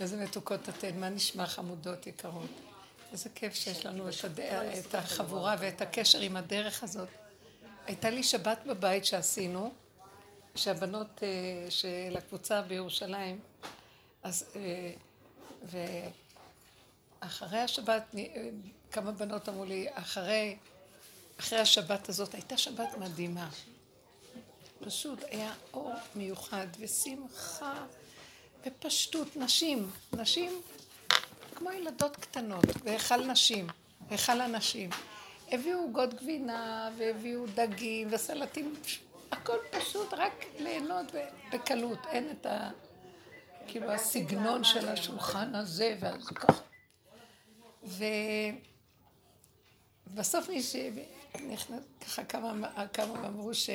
איזה מתוקות אתן, מה נשמע חמודות יקרות? איזה כיף שיש לנו את, הד... את החבורה ואת הקשר עם הדרך הזאת. הייתה לי שבת בבית שעשינו, שהבנות אה, של הקבוצה בירושלים, אז, אה, ואחרי השבת, אה, כמה בנות אמרו לי, אחרי, אחרי השבת הזאת, הייתה שבת מדהימה. פשוט היה אור מיוחד ושמחה ופשטות. נשים, נשים כמו ילדות קטנות, והיכל נשים, היכל הנשים. הביאו עוגות גבינה, והביאו דגים וסלטים, הכל פשוט, רק ליהנות בקלות. אין את ה... כאילו הסגנון של השולחן הזה, ואז ככה. ובסוף מי שנכנס, ככה כמה, כמה אמרו ש...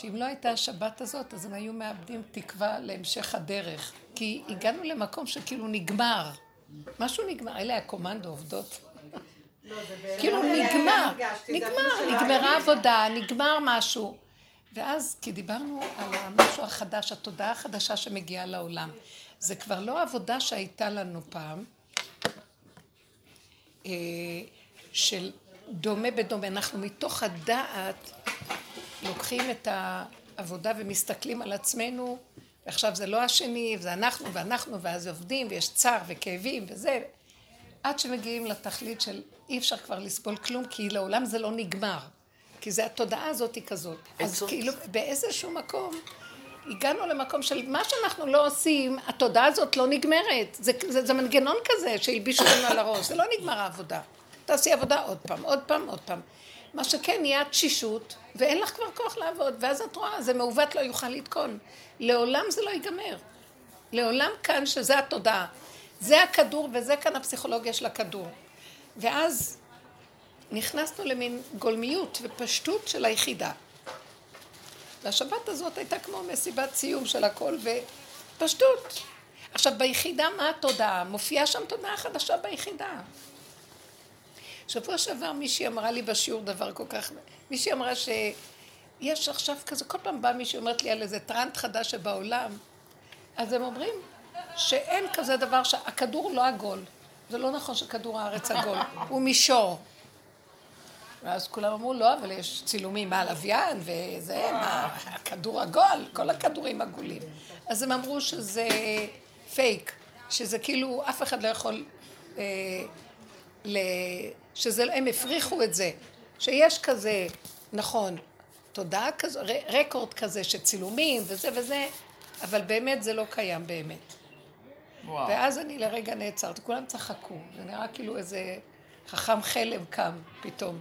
שאם לא הייתה השבת הזאת, אז הם היו מאבדים תקווה להמשך הדרך. כי הגענו למקום שכאילו נגמר. משהו נגמר, אלה הקומנדו עובדות. לא, כאילו נגמר, נגמר, נגמרה עבודה, נגמר משהו. ואז, כי דיברנו על המשהו החדש, התודעה החדשה שמגיעה לעולם. זה כבר לא עבודה שהייתה לנו פעם, אה, של דומה בדומה. אנחנו מתוך הדעת לוקחים את העבודה ומסתכלים על עצמנו, ועכשיו זה לא השני, וזה אנחנו ואנחנו, ואז עובדים, ויש צער וכאבים וזה, עד שמגיעים לתכלית של אי אפשר כבר לסבול כלום, כי לעולם זה לא נגמר. כי זה התודעה הזאת היא כזאת. אז כאילו באיזשהו מקום הגענו למקום של מה שאנחנו לא עושים, התודעה הזאת לא נגמרת. זה, זה, זה מנגנון כזה שהלבישו לנו על הראש, זה לא נגמר העבודה. תעשי עבודה עוד פעם, עוד פעם, עוד פעם. מה שכן נהיה תשישות, ואין לך כבר כוח לעבוד, ואז את רואה, זה מעוות לא יוכל לתקון. לעולם זה לא ייגמר. לעולם כאן, שזה התודעה. זה הכדור וזה כאן הפסיכולוגיה של הכדור. ואז נכנסנו למין גולמיות ופשטות של היחידה. והשבת הזאת הייתה כמו מסיבת סיום של הכל ופשטות. עכשיו ביחידה מה התודעה? מופיעה שם תודעה חדשה ביחידה. שבוע שעבר מישהי אמרה לי בשיעור דבר כל כך... מישהי אמרה שיש עכשיו כזה, כל פעם באה מישהי אומרת לי על איזה טראנט חדש שבעולם, אז הם אומרים שאין כזה דבר, שהכדור לא עגול. זה לא נכון שכדור הארץ עגול, הוא מישור. ואז כולם אמרו, לא, אבל יש צילומים מהלוויין, וזה, מה, הכדור עגול, כל הכדורים עגולים. אז הם אמרו שזה פייק, שזה כאילו, אף אחד לא יכול, אה, ל... שזה, הם הפריחו את זה, שיש כזה, נכון, תודעה כזו, רקורד כזה של צילומים וזה וזה, אבל באמת זה לא קיים באמת. וואו. ואז אני לרגע נעצרתי, כולם צחקו, זה נראה כאילו איזה חכם חלם קם פתאום.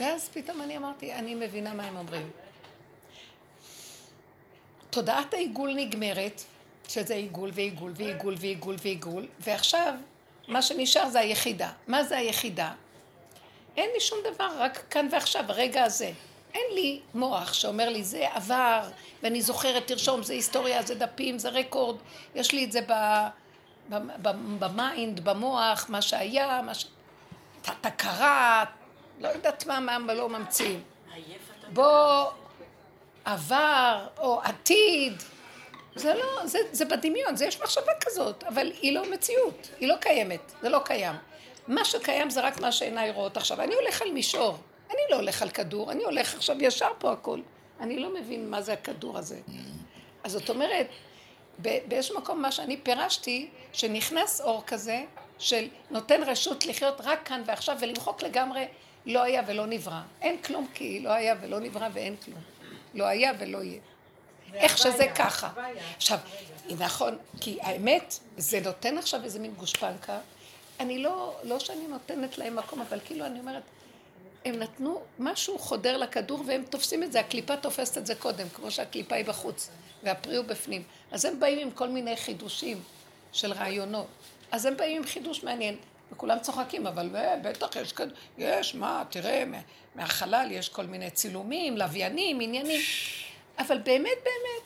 ואז פתאום אני אמרתי, אני מבינה מה הם אומרים. תודעת העיגול נגמרת, שזה עיגול ועיגול ועיגול ועיגול ועיגול, ועכשיו מה שנשאר זה היחידה. מה זה היחידה? אין לי שום דבר, רק כאן ועכשיו, הרגע הזה. אין לי מוח שאומר לי, זה עבר, ואני זוכרת, תרשום, זה היסטוריה, זה דפים, זה record, יש לי את זה ב mind, במוח, מה שהיה, מה ש... אתה קראת, לא יודעת מה, מה לא ממציאים. בוא, עבר, או עתיד, זה לא, זה, זה בדמיון, זה יש מחשבה כזאת, אבל היא לא מציאות, היא לא קיימת, זה לא קיים. מה שקיים זה רק מה שעיניי רואות עכשיו. אני הולך על מישור, אני לא הולך על כדור, אני הולך עכשיו ישר פה הכל. אני לא מבין מה זה הכדור הזה. אז זאת אומרת, באיזשהו מקום מה שאני פירשתי, שנכנס אור כזה, של נותן רשות לחיות רק כאן ועכשיו ולמחוק לגמרי לא היה ולא נברא. אין כלום כי לא היה ולא נברא ואין כלום. לא היה ולא יהיה. איך שזה ככה. עכשיו, נכון, כי האמת, זה נותן עכשיו איזה מין גושפנקה. אני לא, לא שאני נותנת להם מקום, אבל כאילו אני אומרת, הם נתנו, משהו חודר לכדור והם תופסים את זה, הקליפה תופסת את זה קודם, כמו שהקליפה היא בחוץ והפרי הוא בפנים. אז הם באים עם כל מיני חידושים של רעיונות. אז הם באים עם חידוש מעניין. וכולם צוחקים, אבל בטח יש כאן, יש, מה, תראה, מהחלל יש כל מיני צילומים, לוויינים, עניינים. אבל באמת, באמת,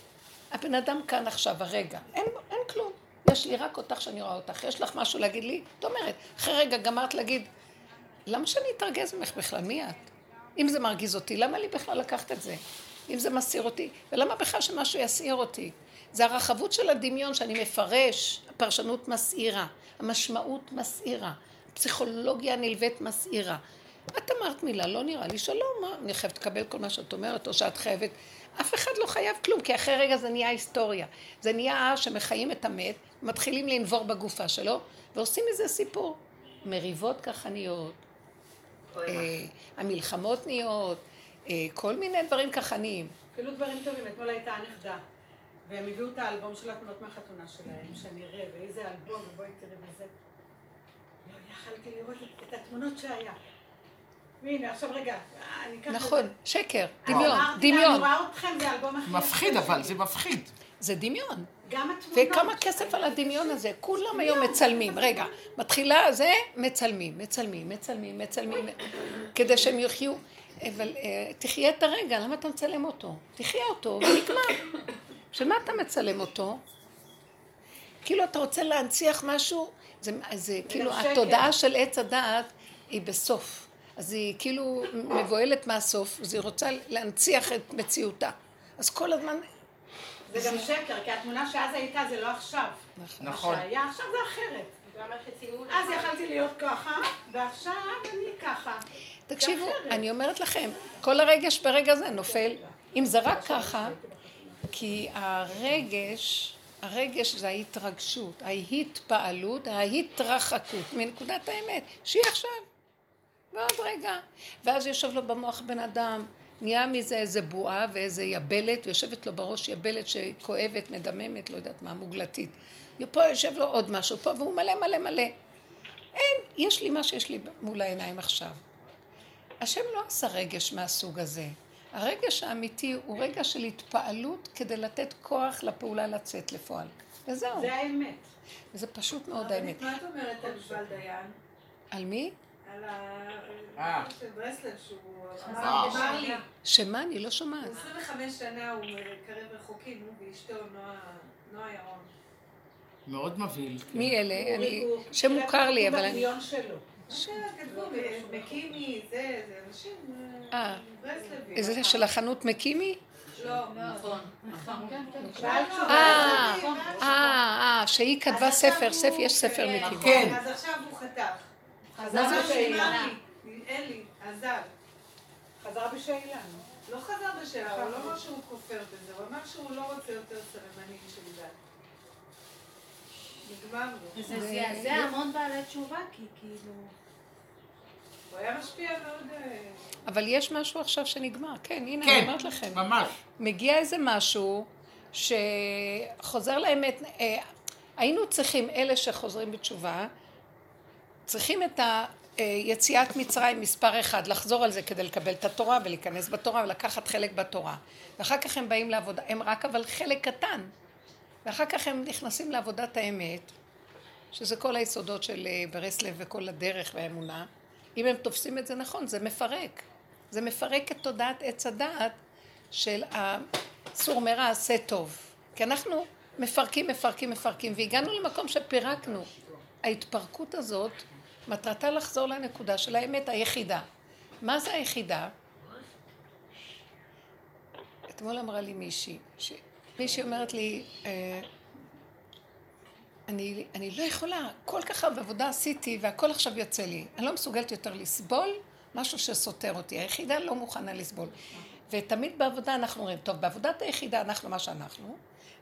הבן אדם כאן עכשיו, הרגע, אין. יש לי רק אותך שאני רואה אותך. יש לך משהו להגיד לי? זאת אומרת, אחרי רגע גמרת להגיד, למה שאני אתרגז ממך בכלל? מי את? אם זה מרגיז אותי, למה לי בכלל לקחת את זה? אם זה מסעיר אותי, ולמה בכלל שמשהו יסעיר אותי? זה הרחבות של הדמיון שאני מפרש, הפרשנות מסעירה, המשמעות מסעירה, הפסיכולוגיה נלווית מסעירה. את אמרת מילה, לא נראה לי שלום, מה? אני חייבת לקבל כל מה שאת אומרת, או שאת חייבת... אף אחד לא חייב כלום, כי אחרי רגע זה נהיה היסטוריה. זה נהיה שמחיים את המת, מתחילים לנבור בגופה שלו, ועושים מזה סיפור. מריבות ככה נהיות, אה, המלחמות נהיות, אה, כל מיני דברים ככה נהיים. אפילו דברים טובים, אתמול הייתה הנכדה, והם הביאו את האלבום של התמונות מהחתונה שלהם, שאני אראה, ואיזה אלבום, ובואי תראי וזה. לא יכלתי לראות את התמונות שהיה. והנה, עכשיו רגע, אני אקח... נכון, שקר, דמיון, דמיון. אני רואה אתכם, זה האלבום הכי... מפחיד אבל, זה מפחיד. זה דמיון. גם התמונות. וכמה כסף על הדמיון הזה, כולם היום מצלמים, רגע, מתחילה זה, מצלמים, מצלמים, מצלמים, מצלמים, כדי שהם יחיו, אבל אה, תחיה את הרגע, למה אתה מצלם אותו? תחיה אותו ונגמר. שמה אתה מצלם אותו? כאילו אתה רוצה להנציח משהו, זה, זה כאילו התודעה של עץ הדעת היא בסוף. אז היא כאילו מבוהלת מהסוף, אז היא רוצה להנציח את מציאותה. אז כל הזמן... זה גם שקר, כי התמונה שאז הייתה זה לא עכשיו. נכון. מה שהיה עכשיו זה אחרת. אז יכלתי להיות ככה, ועכשיו אני ככה. תקשיבו, אני אומרת לכם, כל הרגש ברגע זה נופל. אם זה רק ככה, כי הרגש, הרגש זה ההתרגשות, ההתפעלות, ההתרחקות מנקודת האמת, שהיא עכשיו. ועוד רגע. ואז יושב לו במוח בן אדם, נהיה מזה איזה בועה ואיזה יבלת, ויושבת לו בראש יבלת שכואבת, מדממת, לא יודעת מה, מוגלתית. ופה יושב לו עוד משהו פה, והוא מלא מלא מלא. אין, יש לי מה שיש לי מול העיניים עכשיו. השם לא עשה רגש מהסוג הזה. הרגש האמיתי הוא רגע של התפעלות כדי לתת כוח לפעולה לצאת לפועל. וזהו. זה האמת. וזה פשוט מאוד האמת. מה את אומרת על יובל דיין? על מי? על אה. ה... של ברסלב שהוא אה. אמר לי. שמה? אני לא שומעת. 25 שנה הוא מקרב רחוקים, הוא ואשתו נועה ירון. מאוד מבהיל. כן. מי אלה? אני... הוא- שמוכר לי, אבל אני... בדמיון שלו. כתבו, מקימי, זה, זה אנשים, אה. ברסלבים. איזה של החנות מקימי? לא, נכון. בעל תשובה. אה, אה, אה, שהיא כתבה ספר, ספר, יש ספר מקימי. כן. אז עכשיו הוא חתך. חזר בשאלה. אין לי, עזב. חזר בשאלה. לא חזר בשאלה, הוא לא אמר שהוא כופר בזה, הוא אמר שהוא לא רוצה יותר סממנים של דת. נגמר לו. וזה זעזע המון בעלי תשובה, כי כאילו... הוא היה משפיע מאוד... אה, אבל יש משהו עכשיו שנגמר, כן, הנה, אני כן, אומרת לכם. ממש. מגיע איזה משהו שחוזר לאמת, אה, היינו צריכים, אלה שחוזרים בתשובה, צריכים את היציאת מצרים מספר אחד, לחזור על זה כדי לקבל את התורה ולהיכנס בתורה ולקחת חלק בתורה. ואחר כך הם באים לעבודה, הם רק אבל חלק קטן. ואחר כך הם נכנסים לעבודת האמת, שזה כל היסודות של אה, ברסלב וכל הדרך והאמונה. אם הם תופסים את זה נכון, זה מפרק. זה מפרק את תודעת עץ הדעת של הסור מרע עשה טוב. כי אנחנו מפרקים, מפרקים, מפרקים, והגענו למקום שפירקנו. ההתפרקות הזאת, מטרתה לחזור לנקודה של האמת היחידה. מה זה היחידה? אתמול אמרה לי מישהי, ש... מישהי אומרת לי, אה, אני, אני לא יכולה, כל כך הרבה עבודה עשיתי והכל עכשיו יוצא לי. אני לא מסוגלת יותר לסבול משהו שסותר אותי. היחידה לא מוכנה לסבול. ותמיד בעבודה אנחנו אומרים, טוב, בעבודת היחידה אנחנו מה שאנחנו,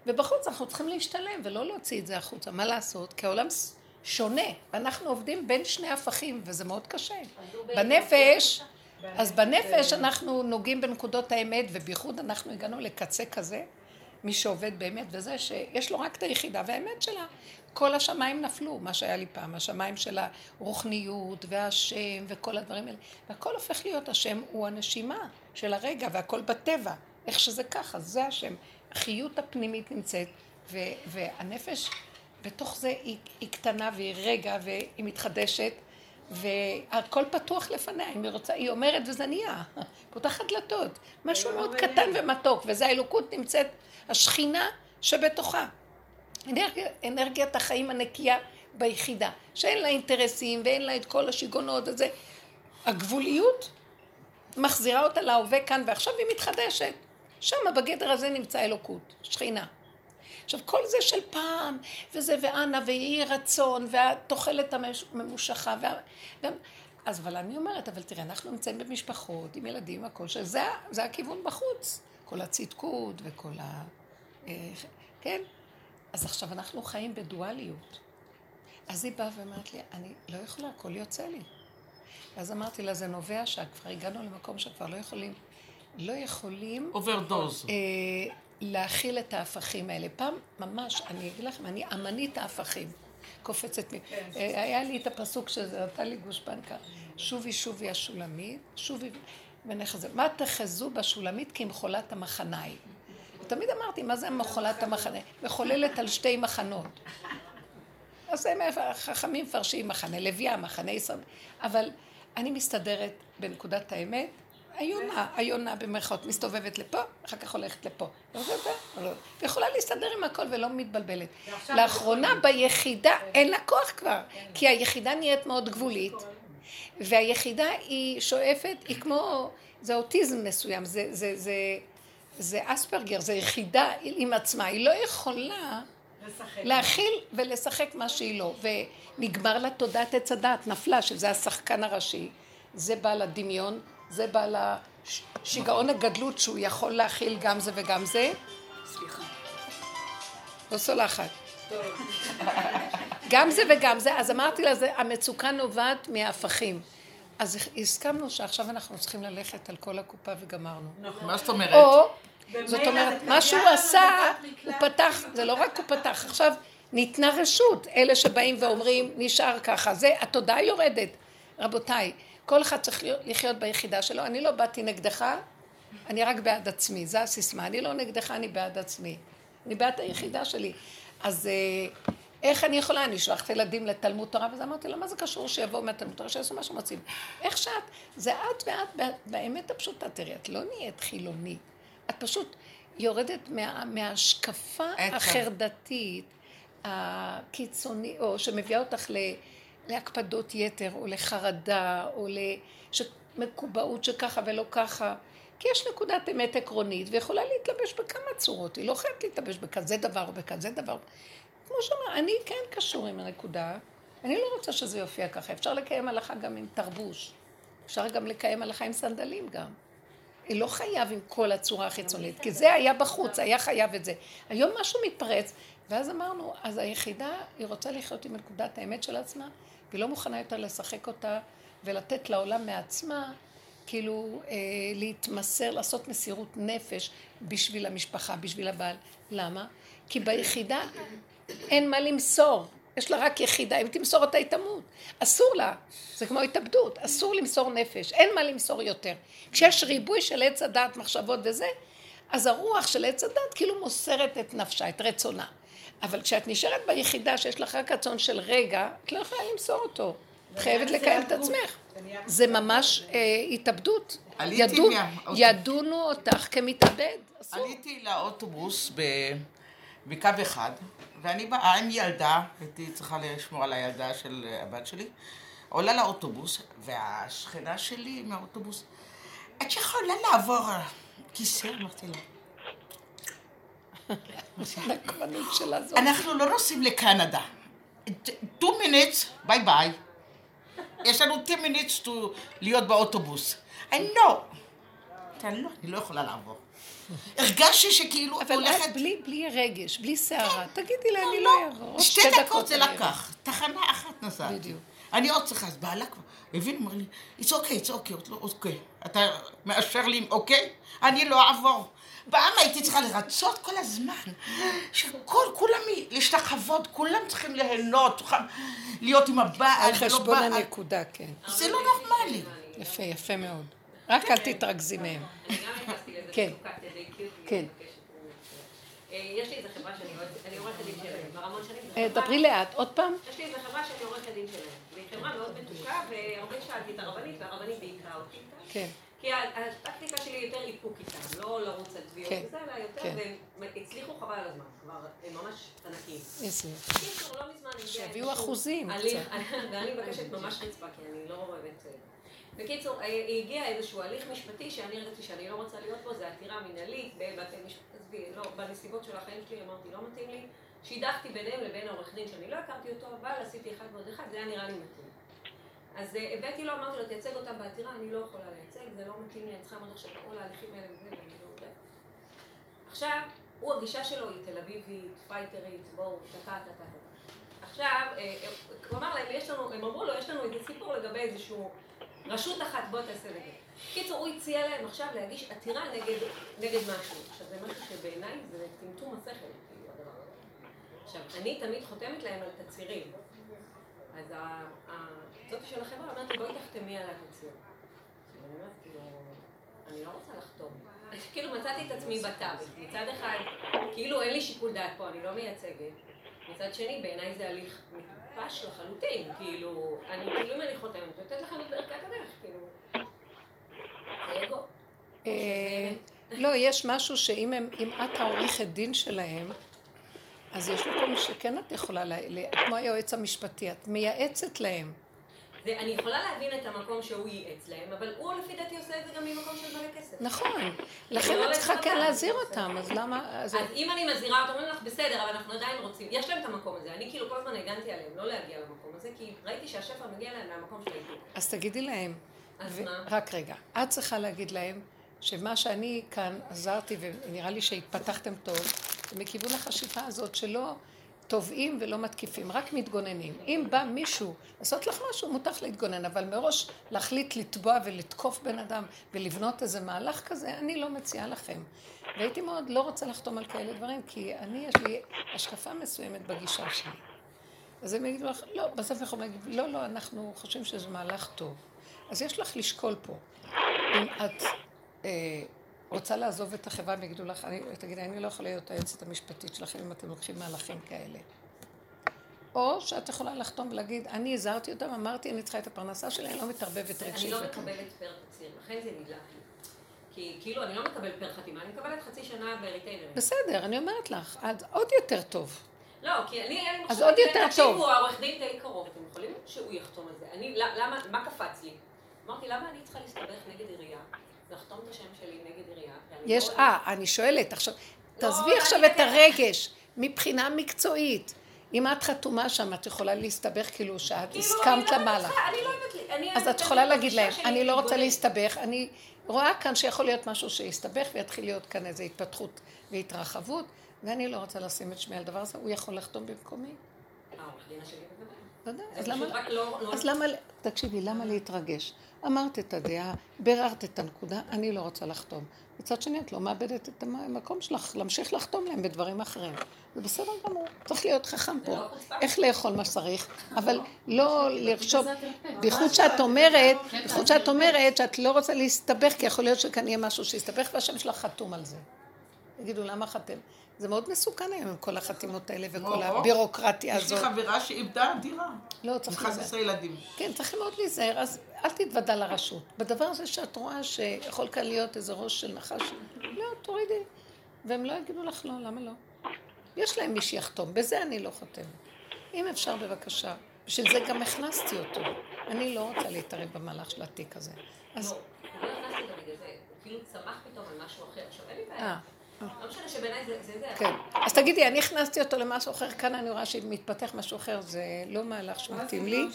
ובחוץ אנחנו צריכים להשתלם ולא להוציא את זה החוצה. מה לעשות? כי העולם שונה, ואנחנו עובדים בין שני הפכים, וזה מאוד קשה. בנפש, אז בנפש אנחנו נוגעים בנקודות האמת, ובייחוד אנחנו הגענו לקצה כזה, מי שעובד באמת וזה, שיש לו רק את היחידה והאמת שלה. כל השמיים נפלו, מה שהיה לי פעם, השמיים של הרוחניות והשם וכל הדברים האלה. והכל הופך להיות השם הוא הנשימה של הרגע והכל בטבע. איך שזה ככה, זה השם. החיות הפנימית נמצאת, והנפש בתוך זה היא, היא קטנה והיא רגע והיא מתחדשת. והכל פתוח לפניה, אם היא רוצה, היא אומרת וזה נהיה, פותחת דלתות, משהו מאוד קטן ומתוק, וזה האלוקות נמצאת, השכינה שבתוכה. אנרגיה, אנרגיית החיים הנקייה ביחידה, שאין לה אינטרסים ואין לה את כל השיגעונות וזה. הגבוליות מחזירה אותה להווה כאן ועכשיו היא מתחדשת. שם בגדר הזה נמצא אלוקות, שכינה. עכשיו, כל זה של פעם, וזה ואנה, ויהי רצון, והתוחלת הממושכה, וה... וה... אז אבל אני אומרת, אבל תראה, אנחנו נמצאים במשפחות, עם ילדים, הכל, שזה זה הכיוון בחוץ. כל הצדקות וכל ה... אה, כן? אז עכשיו אנחנו חיים בדואליות. אז היא באה ואומרת לי, אני לא יכולה, הכל יוצא לי. ואז אמרתי לה, זה נובע שכבר הגענו למקום שכבר לא יכולים, לא יכולים... overdose. אה, להכיל את ההפכים האלה. פעם, ממש, אני אגיד לכם, אני אמנית ההפכים. קופצת מ... כן. אה, היה לי את הפסוק שזה נתן לי גושפנקה. שובי שובי השולמית, שובי ונחזה. מה תחזו בשולמית כמחולת המחניים. תמיד אמרתי, מה זה מחולת המחנה? מחוללת על שתי מחנות. אז הם חכמים מפרשים מחנה לוויה, מחנה ישראל. אבל אני מסתדרת בנקודת האמת, היונה, היונה במרכאות, מסתובבת לפה, אחר כך הולכת לפה. ויכולה להסתדר עם הכל ולא מתבלבלת. לאחרונה ביחידה אין לה כוח כבר, כי היחידה נהיית מאוד גבולית, והיחידה היא שואפת, היא כמו, זה אוטיזם מסוים, זה, זה, זה, זה אספרגר, זה יחידה עם עצמה, היא לא יכולה להכיל ולשחק מה שהיא לא. ונגמר לה תודעת עץ הדעת, נפלה, שזה השחקן הראשי, זה בעל הדמיון, זה בעל השיגעון הגדלות שהוא יכול להכיל גם זה וגם זה. סליחה. לא סולחת. גם זה וגם זה, אז אמרתי לה, המצוקה נובעת מההפכים. אז הסכמנו שעכשיו אנחנו צריכים ללכת על כל הקופה וגמרנו. נכון. מה זאת אומרת? או, זאת אומרת, מה שהוא עשה, הוא פתח, זה לא רק הוא פתח, עכשיו ניתנה רשות, אלה שבאים ואומרים, נשאר ככה, זה, התודעה יורדת. רבותיי, כל אחד צריך לחיות ביחידה שלו, אני לא באתי נגדך, אני רק בעד עצמי, זו הסיסמה, אני לא נגדך, אני בעד עצמי. אני בעד היחידה שלי. אז אה, איך אני יכולה? אני אשלח את הילדים לתלמוד תורה, ואז אמרתי לו, מה זה קשור שיבואו מהתלמוד תורה, שיעשו מה שהם רוצים? איך שאת? זה את ואת באמת הפשוטה, תראי, את לא נהיית חילונית. את פשוט יורדת מה, מההשקפה החרדתית, הקיצוני, או שמביאה אותך ל, להקפדות יתר, או לחרדה, או למקובעות שככה ולא ככה. כי יש נקודת אמת עקרונית, ויכולה להתלבש בכמה צורות. היא לא חייבת להתלבש בכזה דבר או בכזה דבר. כמו שאומר, אני כן קשור עם הנקודה, אני לא רוצה שזה יופיע ככה. אפשר לקיים הלכה גם עם תרבוש. אפשר גם לקיים הלכה עם סנדלים גם. היא לא חייב עם כל הצורה החיצונית, כי זה היה בחוץ, היה חייב את זה. היום משהו מתפרץ, ואז אמרנו, אז היחידה, היא רוצה לחיות עם נקודת האמת של עצמה, והיא לא מוכנה יותר לשחק אותה ולתת לעולם מעצמה, כאילו אה, להתמסר, לעשות מסירות נפש בשביל המשפחה, בשביל הבעל. למה? כי ביחידה אין מה למסור. יש לה רק יחידה, אם תמסור אותה היא תמות. אסור לה, זה כמו התאבדות, אסור למסור נפש, אין מה למסור יותר. כשיש ריבוי של עץ הדעת, מחשבות וזה, אז הרוח של עץ הדעת כאילו מוסרת את נפשה, את רצונה. אבל כשאת נשארת ביחידה שיש לך רק רצון של רגע, את לא יכולה למסור אותו. את חייבת לקיים את עצמך. זה ממש אה, התאבדות. ידון, ידונו אותך כמתאבד. עליתי לאוטובוס בקו אחד, ואני באה עם ילדה, הייתי צריכה לשמור על הילדה של הבת שלי, עולה לאוטובוס, והשכנה שלי מהאוטובוס, את יכולה לעבור כיסא? אמרתי לה. אנחנו לא נוסעים לקנדה. two minutes, ביי ביי. יש לנו two minutes to להיות באוטובוס. לא. אני לא, אני לא יכולה לעבור. הרגשתי שכאילו את הולכת... אבל בלי, בלי רגש, בלי סערה. כן. תגידי לה, אני לא אעבור. שתי דקות זה לקח. תחנה אחת נסעתי. בדיוק. אני עוד צריכה, אז בעלה כבר הבין, אמר לי, it's okay, it's okay, לא אוקיי. אתה מאשר לי, אוקיי? אני לא אעבור. פעם הייתי צריכה לרצות כל הזמן, שכל, כולם להשתחוות, כולם צריכים ליהנות, להיות עם הבעל. על חשבון הנקודה, כן. זה לא נורמלי. יפה, יפה מאוד. רק אל תתרכזי מהם. כן. כן. אה, יש לי איזה חברה שאני עורכת דין שלהם, כבר המון שנים. אה, דברי לאט, עוד פעם. יש לי איזה חברה שאני עורכת דין שלהם. והיא חברה מאוד מתוקה, והרבה שאלתי את הרבנית, והרבנית בעיקר אותי איתה. כן. כי הטקטיקה שלי יותר איפוק איתם, לא לרוץ על תביעות כן. וזה, אלא יותר, כן. והם הצליחו חבל על הזמן, כבר הם ממש ענקים. קיצור, לא מזמן... שיביאו אחוזים. ואני מבקשת ממש רצפה, כי אני לא אוהבת... בקיצור, הגיע איזשהו הליך משפטי שאני הרגשתי שאני לא רוצה להיות בו, זה עתירה מינהלית בבתי משפט, עזבי, לא, בנסיבות של החיים שלי אמרתי לא מתאים לי, שידכתי ביניהם לבין העורך דין שאני לא הכרתי אותו, אבל עשיתי אחד ועוד אחד, זה היה נראה לי מתאים. אז אה, הבאתי לו, אמרתי לו, תייצג אותם בעתירה, אני לא יכולה לייצג, זה לא מתאים לי, אני צריכה לעמוד עכשיו בכל ההליכים האלה וזה, ואני לא יודעת. עכשיו, הוא הגישה שלו היא תל אביבית, פייטרית, בואו, טה טה טה. עכשיו, אה, אה, הוא אמר להם, יש לנו, הם אמרו לו, יש לנו איזה סיפור לגבי איזשהו רשות אחת, בוא תעשה נגד. קיצור, הוא הציע להם עכשיו להגיש עתירה נגד, נגד משהו. עכשיו, זה משהו שבעיניי זה טמטום השכל, כאילו. עכשיו, אני תמיד חותמת להם על תצהירים. אז זאתי של החברה אומרת לי, בואי תחתמי על התצהיר. אני כאילו, לא רוצה לחתום. כאילו מצאתי את עצמי בתווך. מצד אחד, כאילו אין לי שיקול דעת פה, אני לא מייצגת. מצד שני, בעיניי זה הליך מטופש לחלוטין. כאילו, אני כאילו אם אני חותמת, נותנת לכם את ברכת הדרך, כאילו. אה, לא, יש משהו שאם את העורכת דין שלהם, אז יש מקום שכן את יכולה, כמו היועץ המשפטי, את מייעצת להם. ואני יכולה להבין את המקום שהוא ייעץ להם, אבל הוא לפי דעתי עושה את זה גם ממקום של מלא כסף. נכון. לכן לא את צריכה כן להזהיר אותם, אז למה... אז אם אני מזהירה אותם, אומרים לך, בסדר, אבל אנחנו עדיין רוצים. יש להם את המקום הזה. אני כאילו כל הזמן הגנתי עליהם, לא להגיע למקום הזה, כי ראיתי שהשפע מגיע להם מהמקום של האיתור. אז תגידי להם. אז מה? רק רגע. את צריכה להגיד להם שמה שאני כאן עזרתי, ונראה לי שהתפתחתם טוב, מכיוון החשיפה הזאת שלא... תובעים ולא מתקיפים, רק מתגוננים. אם בא מישהו לעשות לך משהו, מותר להתגונן, אבל מראש להחליט לתבוע ולתקוף בן אדם ולבנות איזה מהלך כזה, אני לא מציעה לכם. והייתי מאוד לא רוצה לחתום על כאלה דברים, כי אני, יש לי השקפה מסוימת בגישה שלי. אז הם יגידו לך, לא, בסוף יכולים להגיד, לא, לא, אנחנו חושבים שזה מהלך טוב. אז יש לך לשקול פה. אם את אה, רוצה לעזוב את החברה ויגידו לך, אני, תגידי, אני לא יכולה להיות היועצת המשפטית שלכם אם אתם לוקחים מהלכים כאלה. או שאת יכולה לחתום ולהגיד, אני הזהרתי אותם, אמרתי, אני צריכה את הפרנסה שלי, אני לא מתערבבת רגשית. אני לא מקבלת פר תצהיר, לכן זה נדלק לי. כי כאילו, אני לא מקבלת פר חתימה, אני מקבלת חצי שנה בריטיינרים. בסדר, אני אומרת לך, אז עוד יותר טוב. לא, כי אני, אין לי אז עוד יותר טוב. תקשיבו, העורך דין די קרוב, אתם יכולים שהוא יחתום על זה. אני, למה, מה קפץ לי? אמרתי, למה אני צריכה להסתבך נגד עירייה? לחתום את השם שלי נגד עירייה. יש, לא אה, אני שואלת, עכשיו, לא, תעזבי עכשיו את הרגש, מבחינה מקצועית. אם את חתומה שם, את יכולה להסתבך כאילו שאת כאילו, הסכמת לא למעלה. לא אני... אז את יכולה להגיד להם, אני לא רוצה להסתבך, אני רואה כאן שיכול להיות משהו שיסתבך ויתחיל להיות כאן איזו התפתחות והתרחבות, ואני לא רוצה לשים את שמי על דבר הזה, הוא יכול לחתום במקומי. אה, עורך דין השני בוודאי. אז למה, תקשיבי, למה להתרגש? אמרת את הדעה, ביררת את הנקודה, אני לא רוצה לחתום. מצד שני, את לא מאבדת את המקום שלך, להמשיך לחתום להם בדברים אחרים. זה בסדר גמור, צריך להיות חכם פה. לא איך לאכול מה שצריך, אבל לא לרשום, בייחוד שאת אומרת, בייחוד שאת אומרת שאת לא רוצה להסתבך, כי יכול להיות שכאן יהיה משהו שיסתבך והשם שלך חתום על זה. יגידו, למה חתם? זה מאוד מסוכן היום עם כל החתימות האלה וכל הבירוקרטיה הזאת. יש לי חברה שאיבדה דירה. לא, צריך להיזהר. 11 ילדים. כן, צריך מאוד להיזהר, אז אל תתוודע לרשות. בדבר הזה שאת רואה שיכול כאן להיות איזה ראש של נחש, לא, תורידי. והם לא יגידו לך לא, למה לא? יש להם מי שיחתום, בזה אני לא חותמת. אם אפשר בבקשה, בשביל זה גם הכנסתי אותו. אני לא רוצה להתערב במהלך של התיק הזה. אז... לא, לא הכנסתי אותו בגלל זה, כאילו צמח פתאום על משהו אחר. עכשיו, אין לי בעיה. לא משנה שבעיניי זה זה. כן. אז תגידי, אני הכנסתי אותו למשהו אחר, כאן אני רואה שמתפתח משהו אחר, זה לא מהלך שמתאים לי.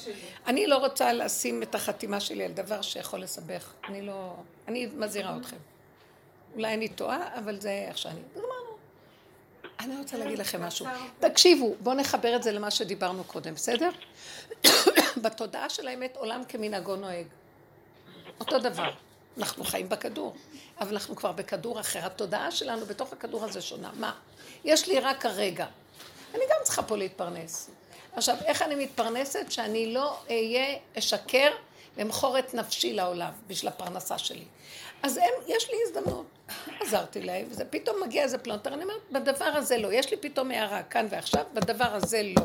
אני לא רוצה לשים את החתימה שלי על דבר שיכול לסבך. אני לא... אני מזהירה אתכם. אולי אני טועה, אבל זה איך שאני... גמרנו. אני רוצה להגיד לכם משהו. תקשיבו, בואו נחבר את זה למה שדיברנו קודם, בסדר? בתודעה של האמת עולם כמנהגו נוהג. אותו דבר. אנחנו חיים בכדור. אבל אנחנו כבר בכדור אחר. התודעה שלנו בתוך הכדור הזה שונה. מה? יש לי רק הרגע. אני גם צריכה פה להתפרנס. עכשיו, איך אני מתפרנסת? שאני לא אהיה, אשקר למכור את נפשי לעולם בשביל הפרנסה שלי. אז הם, יש לי הזדמנות. עזרתי להם, וזה פתאום מגיע איזה פלונטר, אני אומרת, בדבר הזה לא. יש לי פתאום הערה כאן ועכשיו, בדבר הזה לא.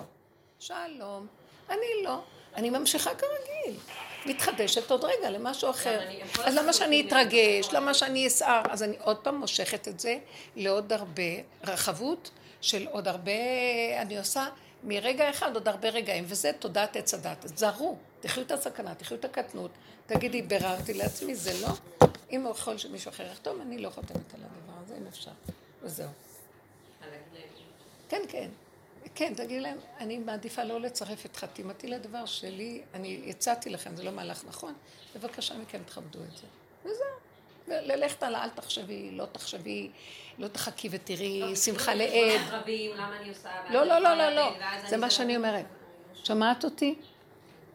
שלום. אני לא. אני ממשיכה כרגיל. מתחדשת עוד רגע למשהו אחר. אז למה שאני אתרגש? למה שאני אסער? אז אני עוד פעם מושכת את זה לעוד הרבה רחבות של עוד הרבה, אני עושה מרגע אחד עוד הרבה רגעים, וזה תודעת עץ הדת. זהרו, תחיו את הסכנה, תחיו את הקטנות. תגידי, ביררתי לעצמי, זה לא. אם הוא יכול שמישהו אחר יחתום, אני לא חותמת על הדבר הזה, אם אפשר. וזהו. כן, כן. כן, תגידי להם, אני מעדיפה לא לצרף את חתימתי לדבר שלי, אני הצעתי לכם, זה לא מהלך נכון, בבקשה מכם תכבדו את זה. וזהו. ללכת הלאה, אל תחשבי, לא תחשבי, לא תחכי ותראי, לא, שמחה לעד. לא, לא, לא, לא, לא, זה מה שאני אומרת. שמעת אותי?